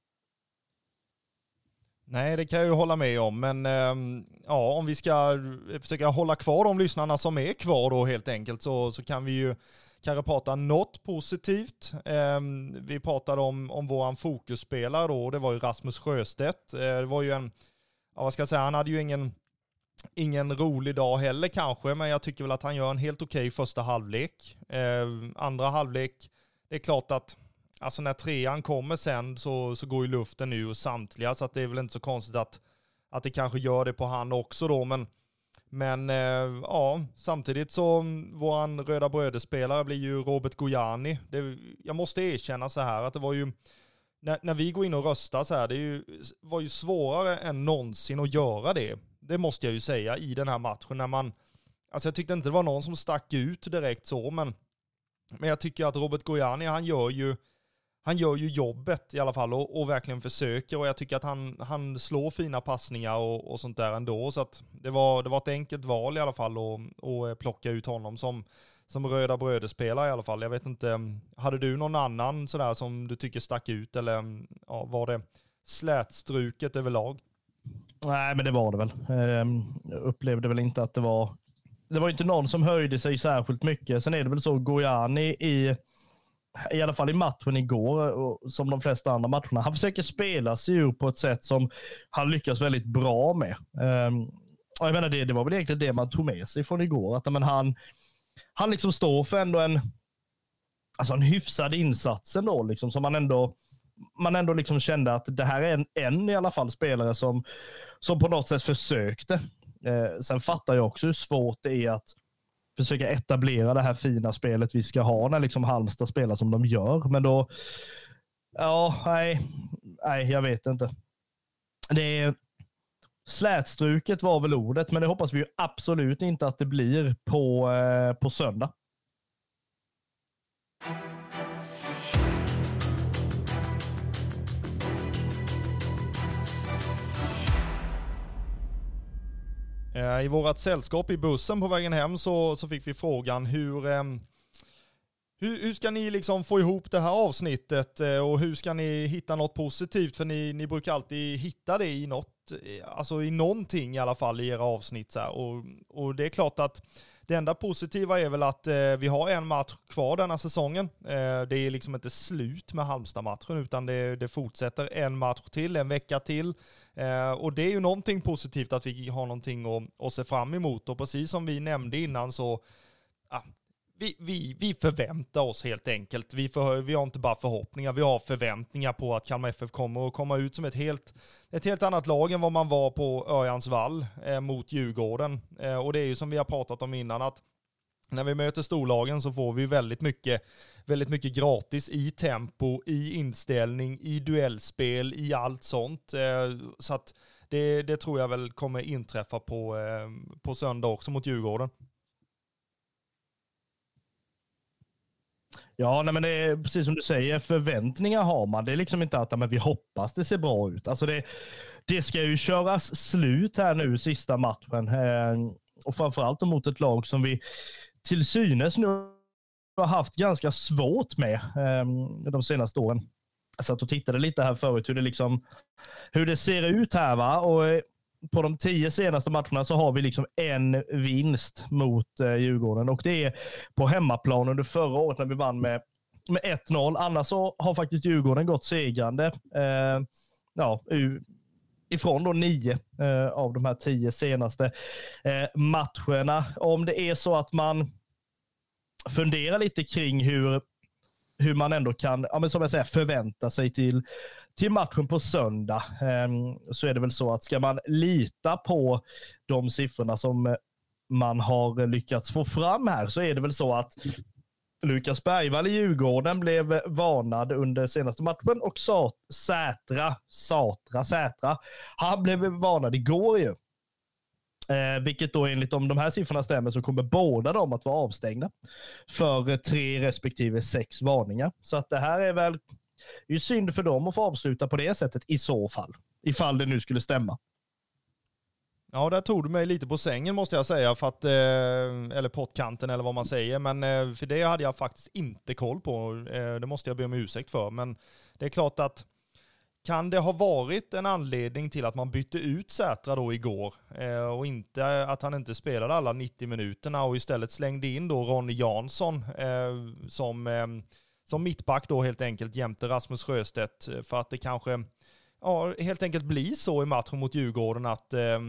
Speaker 2: Nej, det kan jag ju hålla med om, men ehm, ja, om vi ska försöka hålla kvar de lyssnarna som är kvar då helt enkelt så, så kan vi ju kanske prata något positivt. Ehm, vi pratade om, om våran fokusspelare då, det var ju Rasmus Sjöstedt. Eh, det var ju en, ja, vad ska jag säga, han hade ju ingen, ingen rolig dag heller kanske, men jag tycker väl att han gör en helt okej okay första halvlek. Eh, andra halvlek, det är klart att alltså när trean kommer sen så, så går ju luften ur samtliga, så att det är väl inte så konstigt att, att det kanske gör det på han också då, men men eh, ja, samtidigt så våran röda brödespelare blir ju Robert Gojani. Det, jag måste erkänna så här att det var ju, när, när vi går in och röstar så här, det ju, var ju svårare än någonsin att göra det. Det måste jag ju säga i den här matchen när man, alltså jag tyckte inte det var någon som stack ut direkt så, men, men jag tycker att Robert Gojani, han gör ju, han gör ju jobbet i alla fall och, och, verkligen försöker och jag tycker att han, han slår fina passningar och, och sånt där ändå. Så att det var, det var ett enkelt val i alla fall att eh, plocka ut honom som, som röda brödespelare i alla fall. Jag vet inte, hade du någon annan sådär som du tycker stack ut eller ja, var det slätstruket överlag?
Speaker 3: Nej, men det var det väl. Ehm, jag upplevde väl inte att det var... Det var inte någon som höjde sig särskilt mycket. Sen är det väl så, Gojani i i alla fall i matchen igår, eh, och som de flesta andra matcherna, han försöker spela sig ur på ett sätt som han lyckas väldigt bra med. Ehm, och jag menar, det, det var väl egentligen det man tog med sig från igår. Att, men, han, han liksom står för ändå en, alltså en hyfsad insats ändå, liksom, som man ändå man ändå liksom kände att det här är en, en i alla fall spelare som, som på något sätt försökte. Eh, sen fattar jag också hur svårt det är att försöka etablera det här fina spelet vi ska ha när liksom Halmstad spelar som de gör. Men då, ja, nej, nej, jag vet inte. Det är, slätstruket var väl ordet, men det hoppas vi ju absolut inte att det blir på, eh, på söndag.
Speaker 2: Eh, I vårt sällskap i bussen på vägen hem så, så fick vi frågan hur, ehm, hur, hur ska ni liksom få ihop det här avsnittet eh, och hur ska ni hitta något positivt? För ni, ni brukar alltid hitta det i något, eh, alltså i någonting i alla fall i era avsnitt. Så och, och, det är klart att det enda positiva är väl att eh, vi har en match kvar denna säsongen. Eh, det är liksom inte slut med Halmstad-matchen utan det, det, fortsätter en match till, en vecka till. Eh, och det är ju någonting positivt att vi har någonting att, att se fram emot och precis som vi nämnde innan så vi, vi, vi förväntar oss helt enkelt. Vi, för, vi har inte bara förhoppningar, vi har förväntningar på att Kalmar FF kommer att komma ut som ett helt, ett helt annat lag än vad man var på Örjans vall eh, mot Djurgården. Eh, och det är ju som vi har pratat om innan att när vi möter storlagen så får vi väldigt mycket, väldigt mycket gratis i tempo, i inställning, i duellspel, i allt sånt. Eh, så att det, det tror jag väl kommer inträffa på, eh, på söndag också mot Djurgården.
Speaker 3: Ja, nej, men det är precis som du säger, förväntningar har man. Det är liksom inte att men vi hoppas det ser bra ut. Alltså det, det ska ju köras slut här nu sista matchen. Eh, och framförallt mot ett lag som vi till synes nu har haft ganska svårt med eh, de senaste åren. Jag satt och tittade lite här förut hur det, liksom, hur det ser ut här. va och eh, på de tio senaste matcherna så har vi liksom en vinst mot eh, Djurgården och det är på hemmaplan under förra året när vi vann med, med 1-0. Annars så har faktiskt Djurgården gått segrande. Eh, ja, ifrån då nio eh, av de här tio senaste eh, matcherna. Om det är så att man funderar lite kring hur hur man ändå kan, ja, men som jag säger, förvänta sig till, till matchen på söndag. Ehm, så är det väl så att ska man lita på de siffrorna som eh, man har lyckats få fram här så är det väl så att Lukas Bergvall i Djurgården blev eh, varnad under senaste matchen och Sätra, Satra, Sätra, han blev varnad igår ju. Eh, vilket då enligt om de här siffrorna stämmer så kommer båda de att vara avstängda för eh, tre respektive sex varningar. Så att det här är väl det är synd för dem att få avsluta på det sättet i så fall. Ifall det nu skulle stämma.
Speaker 2: Ja, där tog du mig lite på sängen måste jag säga, för att, eh, eller pottkanten eller vad man säger. Men eh, för det hade jag faktiskt inte koll på. Eh, det måste jag be om ursäkt för. Men det är klart att kan det ha varit en anledning till att man bytte ut Sätra då igår eh, och inte att han inte spelade alla 90 minuterna och istället slängde in då Ronny Jansson eh, som, eh, som mittback då helt enkelt jämte Rasmus Sjöstedt eh, för att det kanske ja, helt enkelt blir så i matchen mot Djurgården att eh,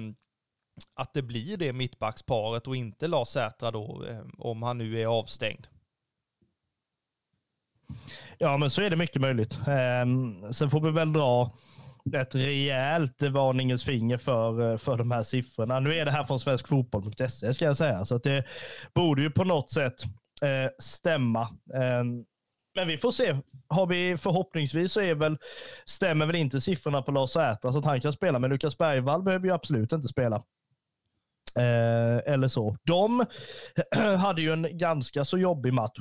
Speaker 2: att det blir det mittbacksparet och inte Lars Sätra då eh, om han nu är avstängd.
Speaker 3: Ja, men så är det mycket möjligt. Ehm, sen får vi väl dra ett rejält varningens finger för, eh, för de här siffrorna. Nu är det här från svenskfotboll.se ska jag säga, så att det borde ju på något sätt eh, stämma. Ehm, men vi får se. Har vi förhoppningsvis så är väl, stämmer väl inte siffrorna på Lars Sätra så att han kan spela, men Lukas Bergvall behöver ju absolut inte spela. Eh, eller så. De hade ju en ganska så jobbig match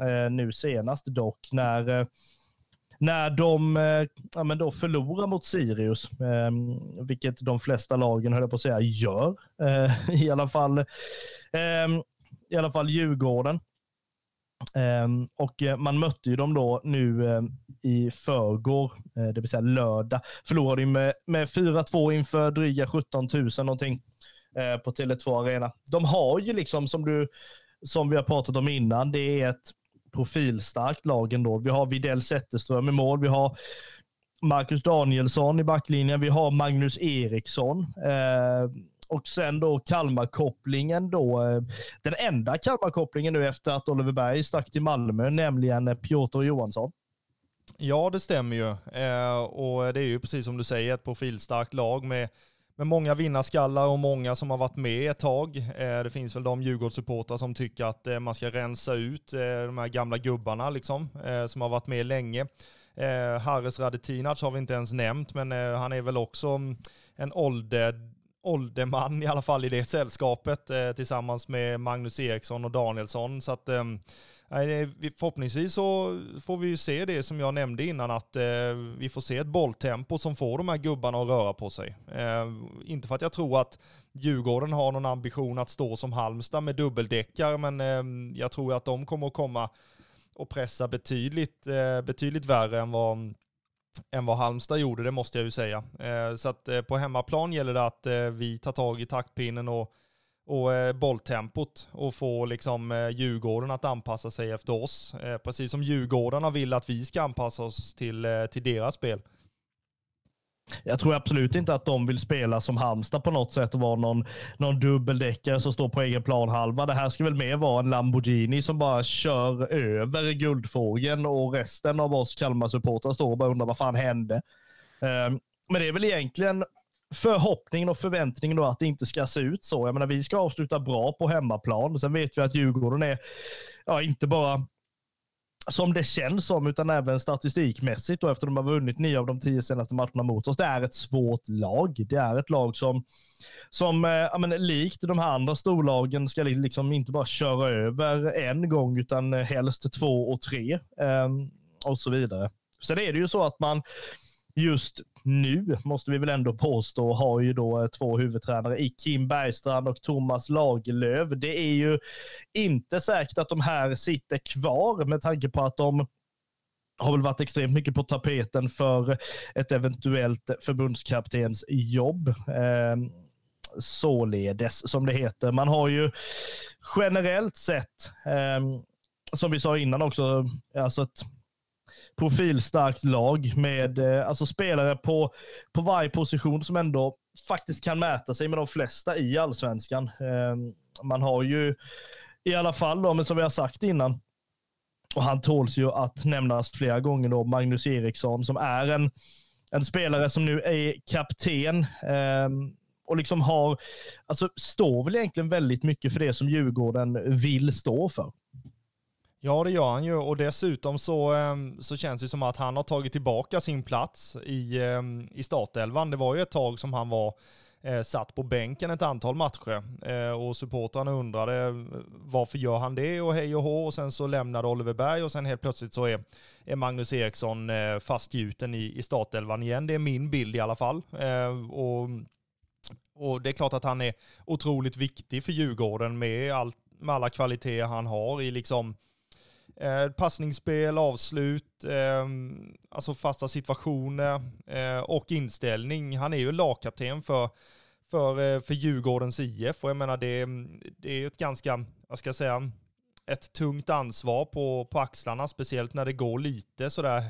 Speaker 3: eh, nu senast dock när eh, när de eh, ja, men då förlorar mot Sirius, eh, vilket de flesta lagen, höll jag på att säga, gör. Eh, I alla fall eh, i alla fall Djurgården. Ehm, och eh, man mötte ju dem då nu eh, i förrgår, eh, det vill säga lördag. Förlorade ju med, med 4-2 inför dryga 17 000 någonting på Tele2 Arena. De har ju liksom, som, du, som vi har pratat om innan, det är ett profilstarkt lag ändå. Vi har Videll Zetterström i mål. Vi har Marcus Danielsson i backlinjen. Vi har Magnus Eriksson. Eh, och sen då Kalmarkopplingen då. Eh, den enda Kalmarkopplingen nu efter att Oliver Berg stack till Malmö, nämligen eh, Piotr Johansson.
Speaker 2: Ja, det stämmer ju. Eh, och det är ju precis som du säger, ett profilstarkt lag med med många vinnarskallar och många som har varit med ett tag. Eh, det finns väl de Djurgårdssupportrar som tycker att eh, man ska rensa ut eh, de här gamla gubbarna liksom, som har varit med länge. Haris Radetinac har vi inte ens nämnt, men han är väl också mm, en ålder, ålderman i alla fall i det sällskapet eh, tillsammans med Magnus Eriksson och Danielsson. Så att, eh, förhoppningsvis så får vi ju se det som jag nämnde innan, att eh, vi får se ett bolltempo som får de här gubbarna att röra på sig. Eh, inte för att jag tror att Djurgården har någon ambition att stå som Halmstad med dubbeldäckare, men eh, jag tror att de kommer att komma och pressa betydligt, eh, betydligt värre än vad än vad Halmstad gjorde, det måste jag ju säga. Eh, så att eh, på hemmaplan gäller det att eh, vi tar tag i taktpinnen och, och bolltempot och får liksom Djurgården att anpassa sig efter oss. Precis som Djurgårdarna vill att vi ska anpassa oss till, till deras spel.
Speaker 3: Jag tror absolut inte att de vill spela som Halmstad på något sätt och vara någon, någon dubbeldäckare som står på egen planhalva. Det här ska väl mer vara en Lamborghini som bara kör över guldfågeln och resten av oss Kalmar-supportrar står och bara undrar vad fan hände. Ehm, men det är väl egentligen förhoppningen och förväntningen då att det inte ska se ut så. Jag menar, vi ska avsluta bra på hemmaplan. Sen vet vi att Djurgården är, ja, inte bara som det känns som, utan även statistikmässigt då, efter de har vunnit nio av de tio senaste matcherna mot oss. Det är ett svårt lag. Det är ett lag som, som eh, men, likt de här andra storlagen ska liksom inte bara köra över en gång, utan eh, helst två och tre eh, och så vidare. Sen är det ju så att man just nu, måste vi väl ändå påstå, har ju då eh, två huvudtränare i Kim Bergstrand och Thomas Lagerlöf. Det är ju inte säkert att de här sitter kvar med tanke på att de har väl varit extremt mycket på tapeten för ett eventuellt förbundskaptensjobb. Eh, således, som det heter. Man har ju generellt sett, eh, som vi sa innan också, alltså ett profilstarkt lag med eh, alltså spelare på, på varje position som ändå faktiskt kan mäta sig med de flesta i allsvenskan. Ehm, man har ju i alla fall, då, men som vi har sagt innan, och han tåls ju att nämnas flera gånger då, Magnus Eriksson som är en, en spelare som nu är kapten eh, och liksom har, alltså står väl egentligen väldigt mycket för det som Djurgården vill stå för.
Speaker 2: Ja, det gör han ju och dessutom så, ehm, så känns det som att han har tagit tillbaka sin plats i, ehm, i startelvan. Det var ju ett tag som han var eh, satt på bänken ett antal matcher eh, och supportrarna undrade eh, varför gör han det och hej och hå och sen så lämnade Oliver Berg och sen helt plötsligt så är, är Magnus Eriksson fastgjuten i, i startelvan igen. Det är min bild i alla fall. Och, och det är klart att han är otroligt viktig för Djurgården med, allt, med alla kvaliteter han har i liksom Eh, passningsspel, avslut, eh, alltså fasta situationer eh, och inställning. Han är ju lagkapten för, för, eh, för Djurgårdens IF och jag menar det, det är ett ganska, vad ska jag säga, ett tungt ansvar på, på axlarna, speciellt när det går lite sådär,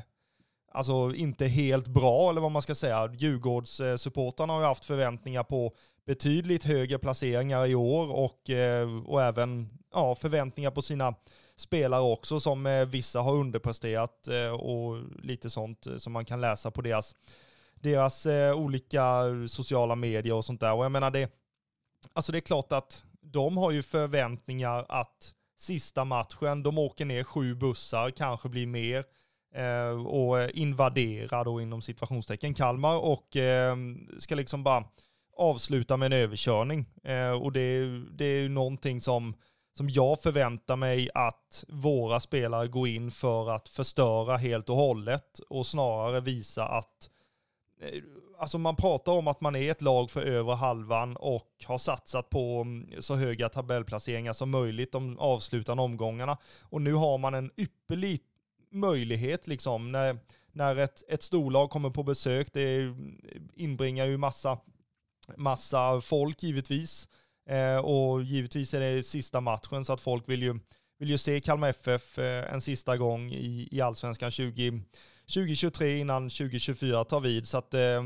Speaker 2: alltså inte helt bra eller vad man ska säga. Djurgårdssupportrarna eh, har ju haft förväntningar på betydligt högre placeringar i år och, eh, och även ja, förväntningar på sina spelare också som eh, vissa har underpresterat eh, och lite sånt eh, som man kan läsa på deras, deras olika sociala medier och sånt där. Och jag menar det, alltså det är klart att de har ju förväntningar att sista matchen, de åker ner sju bussar, kanske blir mer, och invaderar då inom situationstecken Kalmar och ska liksom bara avsluta med en överkörning. och det, det är ju någonting som som jag förväntar mig att våra spelare går in för att förstöra helt och hållet och snarare visa att eh, Alltså man pratar om att man är ett lag för över halvan och har satsat på mm, så höga tabellplaceringar som möjligt de avslutande omgångarna. Och nu har man en ypperlig möjlighet liksom när, när ett, ett storlag kommer på besök. Det inbringar ju massa, massa folk givetvis. Eh, och givetvis är det sista matchen så att folk vill ju, vill ju se Kalmar FF eh, en sista gång i, i allsvenskan 20, 2023 innan 2024 tar vid. Så att eh,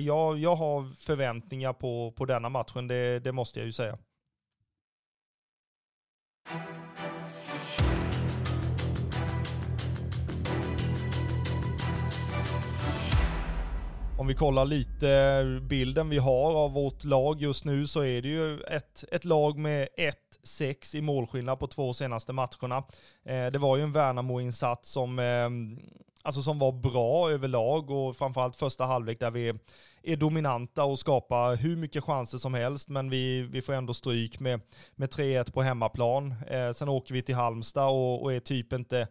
Speaker 2: jag, jag har förväntningar på, på denna matchen, det, det måste jag ju säga. Om vi kollar lite bilden vi har av vårt lag just nu så är det ju ett, ett lag med 1-6 i målskillnad på två senaste matcherna. Eh, det var ju en Värnamo-insats som, eh, alltså som var bra överlag och framförallt första halvlek där vi är dominanta och skapar hur mycket chanser som helst, men vi, vi får ändå stryk med, med 3-1 på hemmaplan. Eh, sen åker vi till Halmstad och, och är typ inte,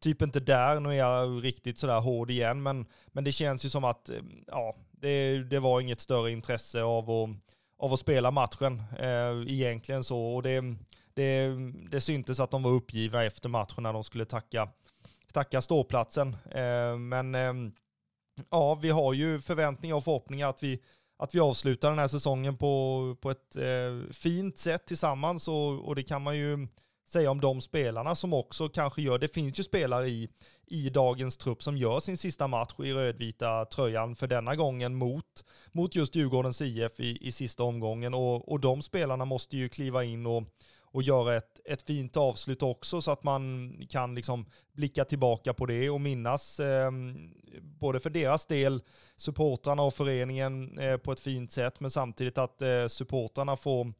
Speaker 2: typ inte där. Nu är jag riktigt sådär hård igen, men, men det känns ju som att eh, ja, det, det var inget större intresse av att, av att spela matchen eh, egentligen så. Och det, det, det syntes att de var uppgivna efter matchen när de skulle tacka, tacka ståplatsen. Eh, men eh, ja, vi har ju förväntningar och förhoppningar att vi, att vi avslutar den här säsongen på, på ett eh, fint sätt tillsammans och, och det kan man ju säga om de spelarna som också kanske gör, det finns ju spelare i, i dagens trupp som gör sin sista match i rödvita tröjan för denna gången mot, mot just Djurgårdens IF i, i sista omgången. Och, och de spelarna måste ju kliva in och, och göra ett, ett fint avslut också så att man kan liksom blicka tillbaka på det och minnas eh, både för deras del, supportrarna och föreningen eh, på ett fint sätt, men samtidigt att eh, supportrarna får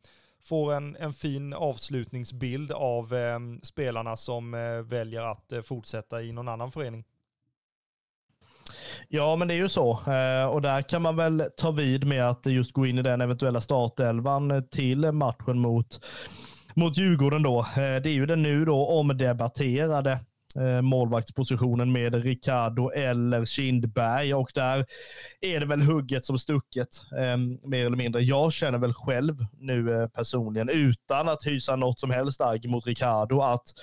Speaker 2: får en, en fin avslutningsbild av eh, spelarna som eh, väljer att eh, fortsätta i någon annan förening.
Speaker 3: Ja, men det är ju så. Eh, och där kan man väl ta vid med att just gå in i den eventuella startelvan till matchen mot mot Djurgården då. Eh, det är ju den nu då omdebatterade Eh, målvaktspositionen med Ricardo eller Kindberg och där är det väl hugget som stucket eh, mer eller mindre. Jag känner väl själv nu eh, personligen utan att hysa något som helst agg mot Ricardo att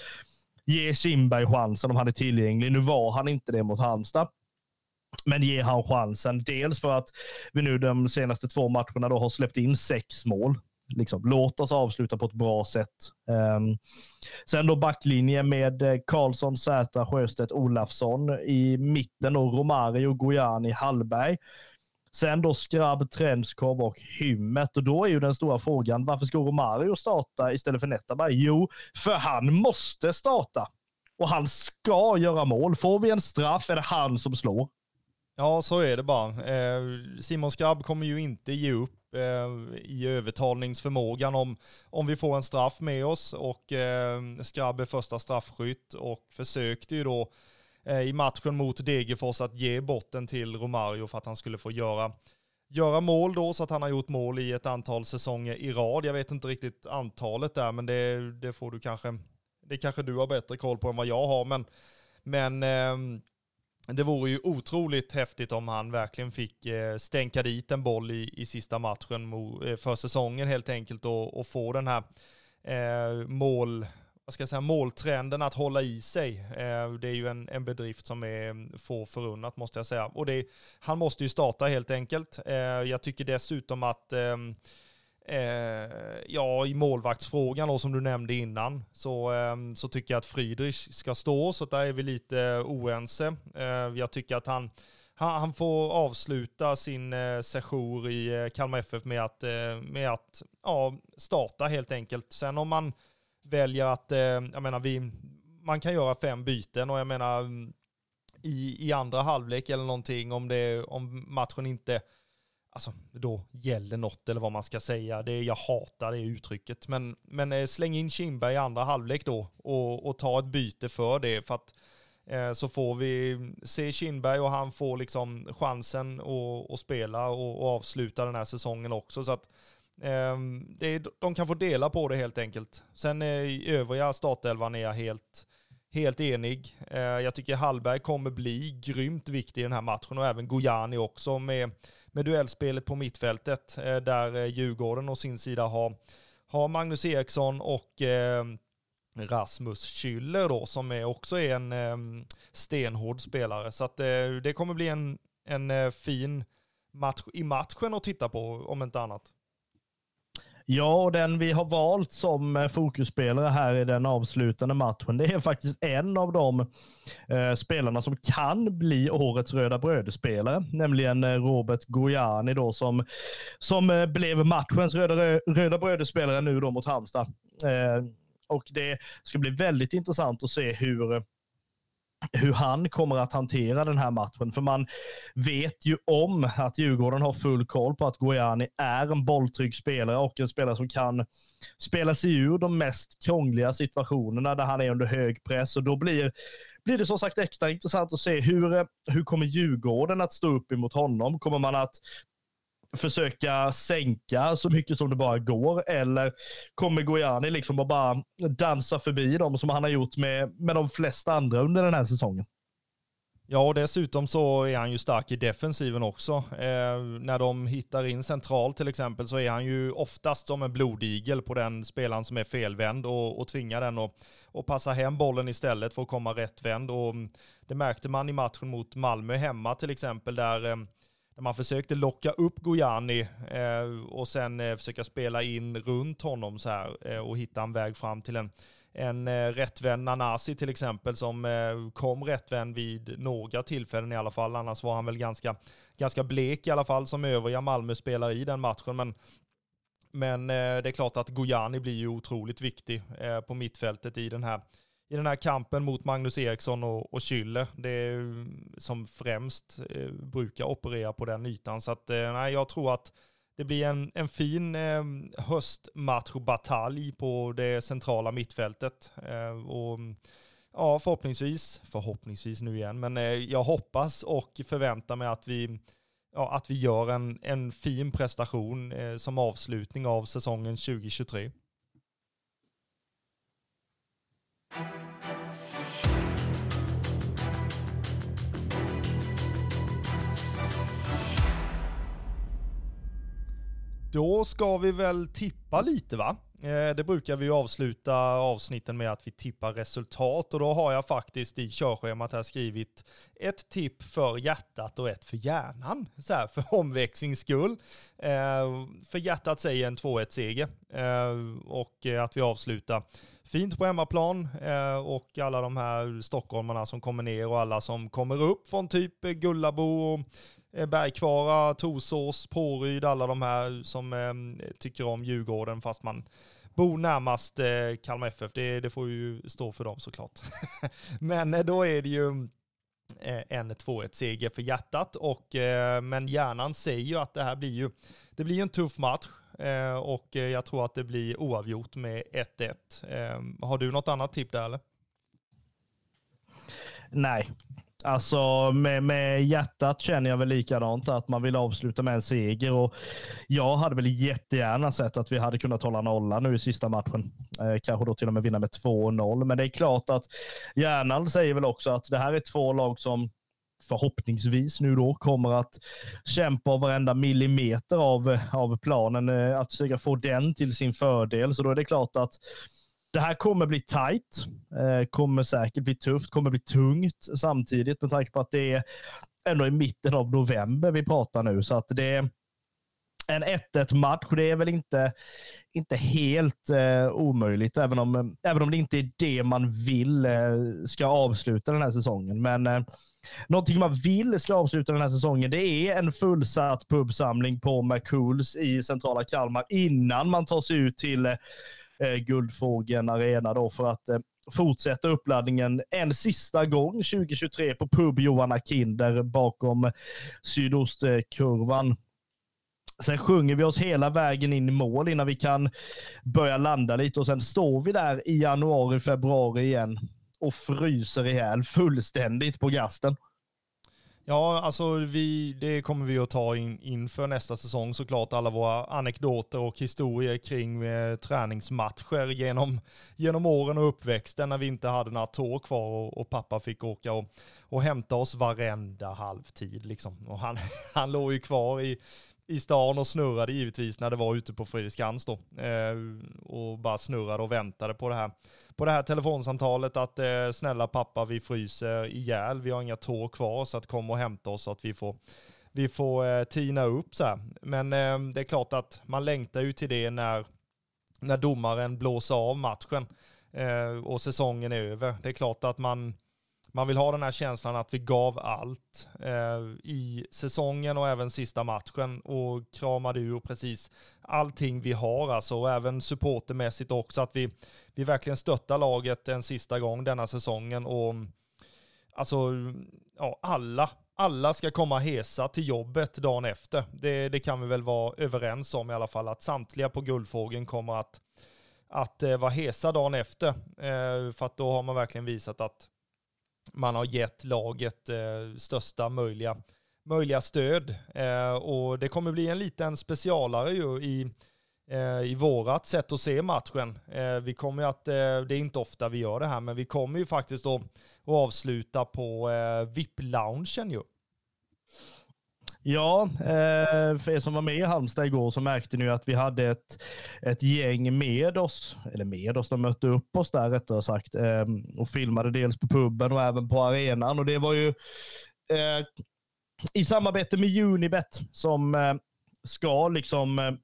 Speaker 3: ge Kindberg chansen om han är tillgänglig. Nu var han inte det mot Halmstad. Men ge han chansen. Dels för att vi nu de senaste två matcherna då har släppt in sex mål liksom, låt oss avsluta på ett bra sätt. Um, sen då backlinjen med eh, Karlsson, Zäta, Sjöstedt, Olafsson i mitten och Romario, Gojani, Hallberg. Sen då Skrabb, Trenskov och Hymmet. Och då är ju den stora frågan, varför ska Romario starta istället för Nettaberg? Jo, för han måste starta. Och han ska göra mål. Får vi en straff är det han som slår.
Speaker 2: Ja, så är det bara. Eh, Simon Skrabb kommer ju inte ge upp eh, i övertalningsförmågan om, om vi får en straff med oss. Och eh, Skrabb är första straffskytt och försökte ju då eh, i matchen mot Degerfors att ge botten till Romario för att han skulle få göra göra mål då, så att han har gjort mål i ett antal säsonger i rad. Jag vet inte riktigt antalet där, men det, det får du kanske, det kanske du har bättre koll på än vad jag har. Men, men eh, det vore ju otroligt häftigt om han verkligen fick eh, stänka dit en boll i, i sista matchen eh, för säsongen helt enkelt och, och få den här eh, mål, vad ska jag säga, måltrenden att hålla i sig. Eh, det är ju en, en bedrift som är mm, få förunnat måste jag säga. Och det, han måste ju starta helt enkelt. Eh, jag tycker dessutom att ehm, Eh, ja, i målvaktsfrågan då, som du nämnde innan så, eh, så tycker jag att Friedrich ska stå, så där är vi lite oense. Eh, jag tycker att han, han, han får avsluta sin eh, session i eh, Kalmar FF med att, eh, med att ja, starta helt enkelt. Sen om man väljer att, eh, jag menar, vi, man kan göra fem byten och jag menar mm, i, i andra halvlek eller någonting om, det, om matchen inte alltså, då gäller något eller vad man ska säga. Det, jag hatar det uttrycket. Men, men eh, släng in Kindberg i andra halvlek då och, och ta ett byte för det. För att eh, så får vi se Kindberg och han får liksom chansen att, att spela och, och, avsluta den här säsongen också. Så att eh, det, de kan få dela på det helt enkelt. Sen eh, i övriga startelvan är jag helt helt enig. Eh, jag tycker Hallberg kommer bli grymt viktig i den här matchen och även Gojani också med med duellspelet på mittfältet eh, där eh, Djurgården å sin sida har, har Magnus Eriksson och eh, Rasmus Schüller då som är också är en eh, stenhård spelare. Så att eh, det kommer bli en, en fin match i matchen att titta på om inte annat.
Speaker 3: Ja, och den vi har valt som eh, fokusspelare här i den avslutande matchen, det är faktiskt en av de eh, spelarna som kan bli årets röda Brödespelare, nämligen eh, Robert Gojani då som, som eh, blev matchens röda, röda Brödespelare nu då mot Halmstad. Eh, och det ska bli väldigt intressant att se hur eh, hur han kommer att hantera den här matchen. För man vet ju om att Djurgården har full koll på att Gojani är en bolltrygg spelare och en spelare som kan spela sig ur de mest krångliga situationerna där han är under hög press. Och då blir, blir det som sagt extra intressant att se hur, hur kommer Djurgården att stå upp emot honom? Kommer man att försöka sänka så mycket som det bara går? Eller kommer Gojani liksom att bara dansa förbi dem som han har gjort med, med de flesta andra under den här säsongen?
Speaker 2: Ja, och dessutom så är han ju stark i defensiven också. Eh, när de hittar in centralt till exempel så är han ju oftast som en blodigel på den spelaren som är felvänd och, och tvingar den att och passa hem bollen istället för att komma rättvänd. Och mm, det märkte man i matchen mot Malmö hemma till exempel där eh, där man försökte locka upp Gojani eh, och sen eh, försöka spela in runt honom så här eh, och hitta en väg fram till en, en eh, rättvänd Nanasi till exempel som eh, kom rättvänd vid några tillfällen i alla fall. Annars var han väl ganska, ganska blek i alla fall som övriga Malmö-spelare i den matchen. Men men eh, det är klart att Gojani blir ju otroligt viktig eh, på mittfältet i den här i den här kampen mot Magnus Eriksson och, och Schüller. Det är som främst eh, brukar operera på den ytan. Så att, eh, nej, jag tror att det blir en, en fin eh, höstmatchbatalj på det centrala mittfältet. Eh, och ja, förhoppningsvis, förhoppningsvis nu igen, men eh, jag hoppas och förväntar mig att vi Ja, att vi gör en, en fin prestation eh, som avslutning av säsongen 2023. Då ska vi väl tippa lite va? Eh, det brukar vi ju avsluta avsnitten med att vi tippar resultat och då har jag faktiskt i körschemat här skrivit ett tipp för hjärtat och ett för hjärnan. Så här för omväxlings skull. Eh, för hjärtat säger en 2-1-seger eh, och att vi avslutar fint på hemmaplan och alla de här stockholmarna som kommer ner och alla som kommer upp från typ Gullabo och Bergkvara, Torsås, Påryd, alla de här som eh, tycker om Djurgården fast man bor närmast eh, Kalmar FF. Det, det får ju stå för dem såklart. Men eh, då är det ju eh, en 2-1 seger för hjärtat och men hjärnan säger ju att det här blir ju det blir en tuff match och jag tror att det blir oavgjort med 1-1. har du något annat tipp där eller?
Speaker 3: Nej, Alltså med, med hjärtat känner jag väl likadant, att man vill avsluta med en seger. Och jag hade väl jättegärna sett att vi hade kunnat hålla nolla nu i sista matchen. Eh, kanske då till och med vinna med 2-0. Men det är klart att hjärnan säger väl också att det här är två lag som förhoppningsvis nu då kommer att kämpa varenda millimeter av, av planen, eh, att försöka få den till sin fördel. Så då är det klart att det här kommer bli tight, eh, kommer säkert bli tufft, kommer bli tungt samtidigt med tanke på att det är ändå i mitten av november vi pratar nu. Så att det är en 1-1 match. Det är väl inte, inte helt eh, omöjligt, även om, även om det inte är det man vill eh, ska avsluta den här säsongen. Men eh, någonting man vill ska avsluta den här säsongen, det är en fullsatt pubsamling på McCools i centrala Kalmar innan man tar sig ut till eh, Guldfågeln Arena då för att eh, fortsätta uppladdningen en sista gång 2023 på pub Johanna Kinder bakom sydostkurvan. Sen sjunger vi oss hela vägen in i mål innan vi kan börja landa lite och sen står vi där i januari, februari igen och fryser ihjäl fullständigt på gasten.
Speaker 2: Ja, alltså vi, det kommer vi att ta in, inför nästa säsong såklart. Alla våra anekdoter och historier kring eh, träningsmatcher genom, genom åren och uppväxten när vi inte hade några tår kvar och, och pappa fick åka och, och hämta oss varenda halvtid. Liksom. Och han, han låg ju kvar i, i stan och snurrade givetvis när det var ute på Fredriksskans då. Eh, och bara snurrade och väntade på det här, på det här telefonsamtalet att eh, snälla pappa vi fryser ihjäl, vi har inga tår kvar så att kom och hämta oss så att vi får, vi får eh, tina upp så här. Men eh, det är klart att man längtar ju till det när, när domaren blåser av matchen eh, och säsongen är över. Det är klart att man man vill ha den här känslan att vi gav allt eh, i säsongen och även sista matchen och kramade ur precis allting vi har alltså och även supportermässigt också att vi, vi verkligen stöttar laget en sista gång denna säsongen och alltså, ja, alla, alla ska komma hesa till jobbet dagen efter. Det, det kan vi väl vara överens om i alla fall, att samtliga på Guldfågeln kommer att, att eh, vara hesa dagen efter. Eh, för att då har man verkligen visat att man har gett laget eh, största möjliga, möjliga stöd. Eh, och det kommer bli en liten specialare ju i, eh, i vårat sätt att se matchen. Eh, vi kommer att, eh, det är inte ofta vi gör det här, men vi kommer ju faktiskt att, att avsluta på eh, VIP-loungen ju.
Speaker 3: Ja, eh, för er som var med i Halmstad igår så märkte ni att vi hade ett, ett gäng med oss, eller med oss, de mötte upp oss där rättare sagt ehm, och filmade dels på puben och även på arenan och det var ju eh, i samarbete med Unibet som eh, ska liksom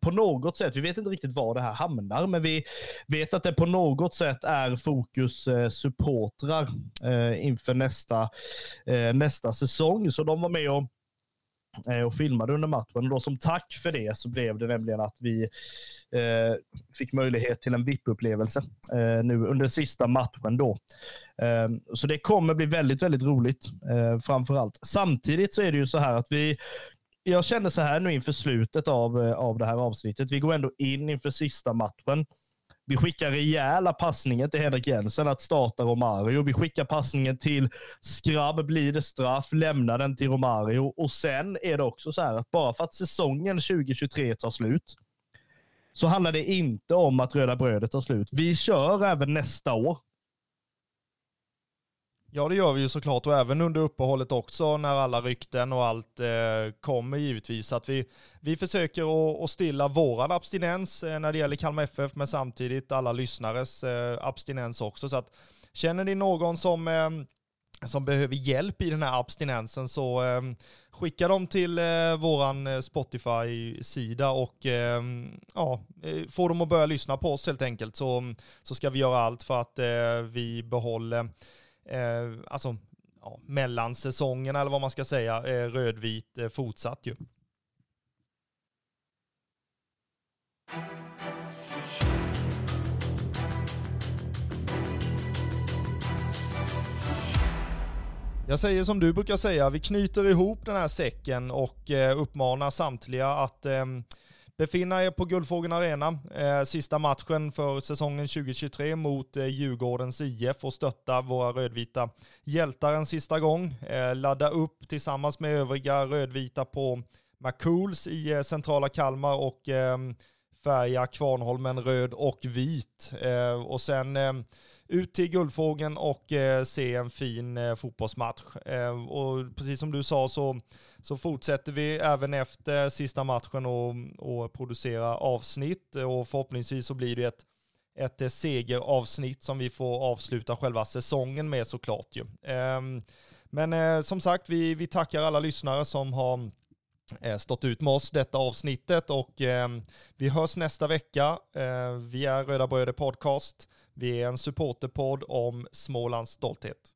Speaker 3: på något sätt, vi vet inte riktigt var det här hamnar, men vi vet att det på något sätt är fokus eh, supportrar eh, inför nästa, eh, nästa säsong. Så de var med och Eh, och filmade under matchen. Och då som tack för det så blev det nämligen att vi eh, fick möjlighet till en VIP-upplevelse eh, nu under sista matchen då. Eh, så det kommer bli väldigt, väldigt roligt eh, framför allt. Samtidigt så är det ju så här att vi jag känner så här nu inför slutet av, eh, av det här avsnittet. Vi går ändå in inför sista matchen. Vi skickar rejäla passningen till Henrik Jensen att starta Romario. Vi skickar passningen till Skrabb, blir det straff, lämnar den till Romario. Och sen är det också så här att bara för att säsongen 2023 tar slut så handlar det inte om att röda brödet tar slut. Vi kör även nästa år.
Speaker 2: Ja, det gör vi ju såklart och även under uppehållet också när alla rykten och allt eh, kommer givetvis. Att vi, vi försöker att, stilla våran abstinens eh, när det gäller Kalmar FF, men samtidigt alla lyssnares eh, abstinens också. Så att känner ni någon som eh, som behöver hjälp i den här abstinensen så eh, skicka dem till eh, våran eh, Spotify-sida och eh, ja, eh, få dem att börja lyssna på oss helt enkelt så, så ska vi göra allt för att eh, vi behåller eh, alltså, ja, mellansäsongerna eller vad man ska säga, eh, rödvit eh, fortsatt ju. Jag säger som du brukar säga, vi knyter ihop den här säcken och eh, uppmanar samtliga att eh, befinna er på Guldfågeln Arena. Eh, sista matchen för säsongen 2023 mot eh, Djurgårdens IF och stötta våra rödvita hjältar en sista gång. Eh, ladda upp tillsammans med övriga rödvita på McCools i eh, centrala Kalmar och ehm, färga Kvarnholmen röd och vit. Eh, och sen eh, ut till Guldfågeln och eh, se en fin eh, fotbollsmatch. Eh, och precis som du sa så, så fortsätter vi även efter sista matchen och, och producera avsnitt och förhoppningsvis så blir det ett, ett segeravsnitt som vi får avsluta själva säsongen med såklart ju. Ehm, men eh, som sagt, vi, vi tackar alla lyssnare som har eh, stått ut med oss detta avsnittet och eh, vi hörs nästa vecka. Eh, vi är Röda Bröder Podcast. Vi är en supporterpodd om Smålands stolthet.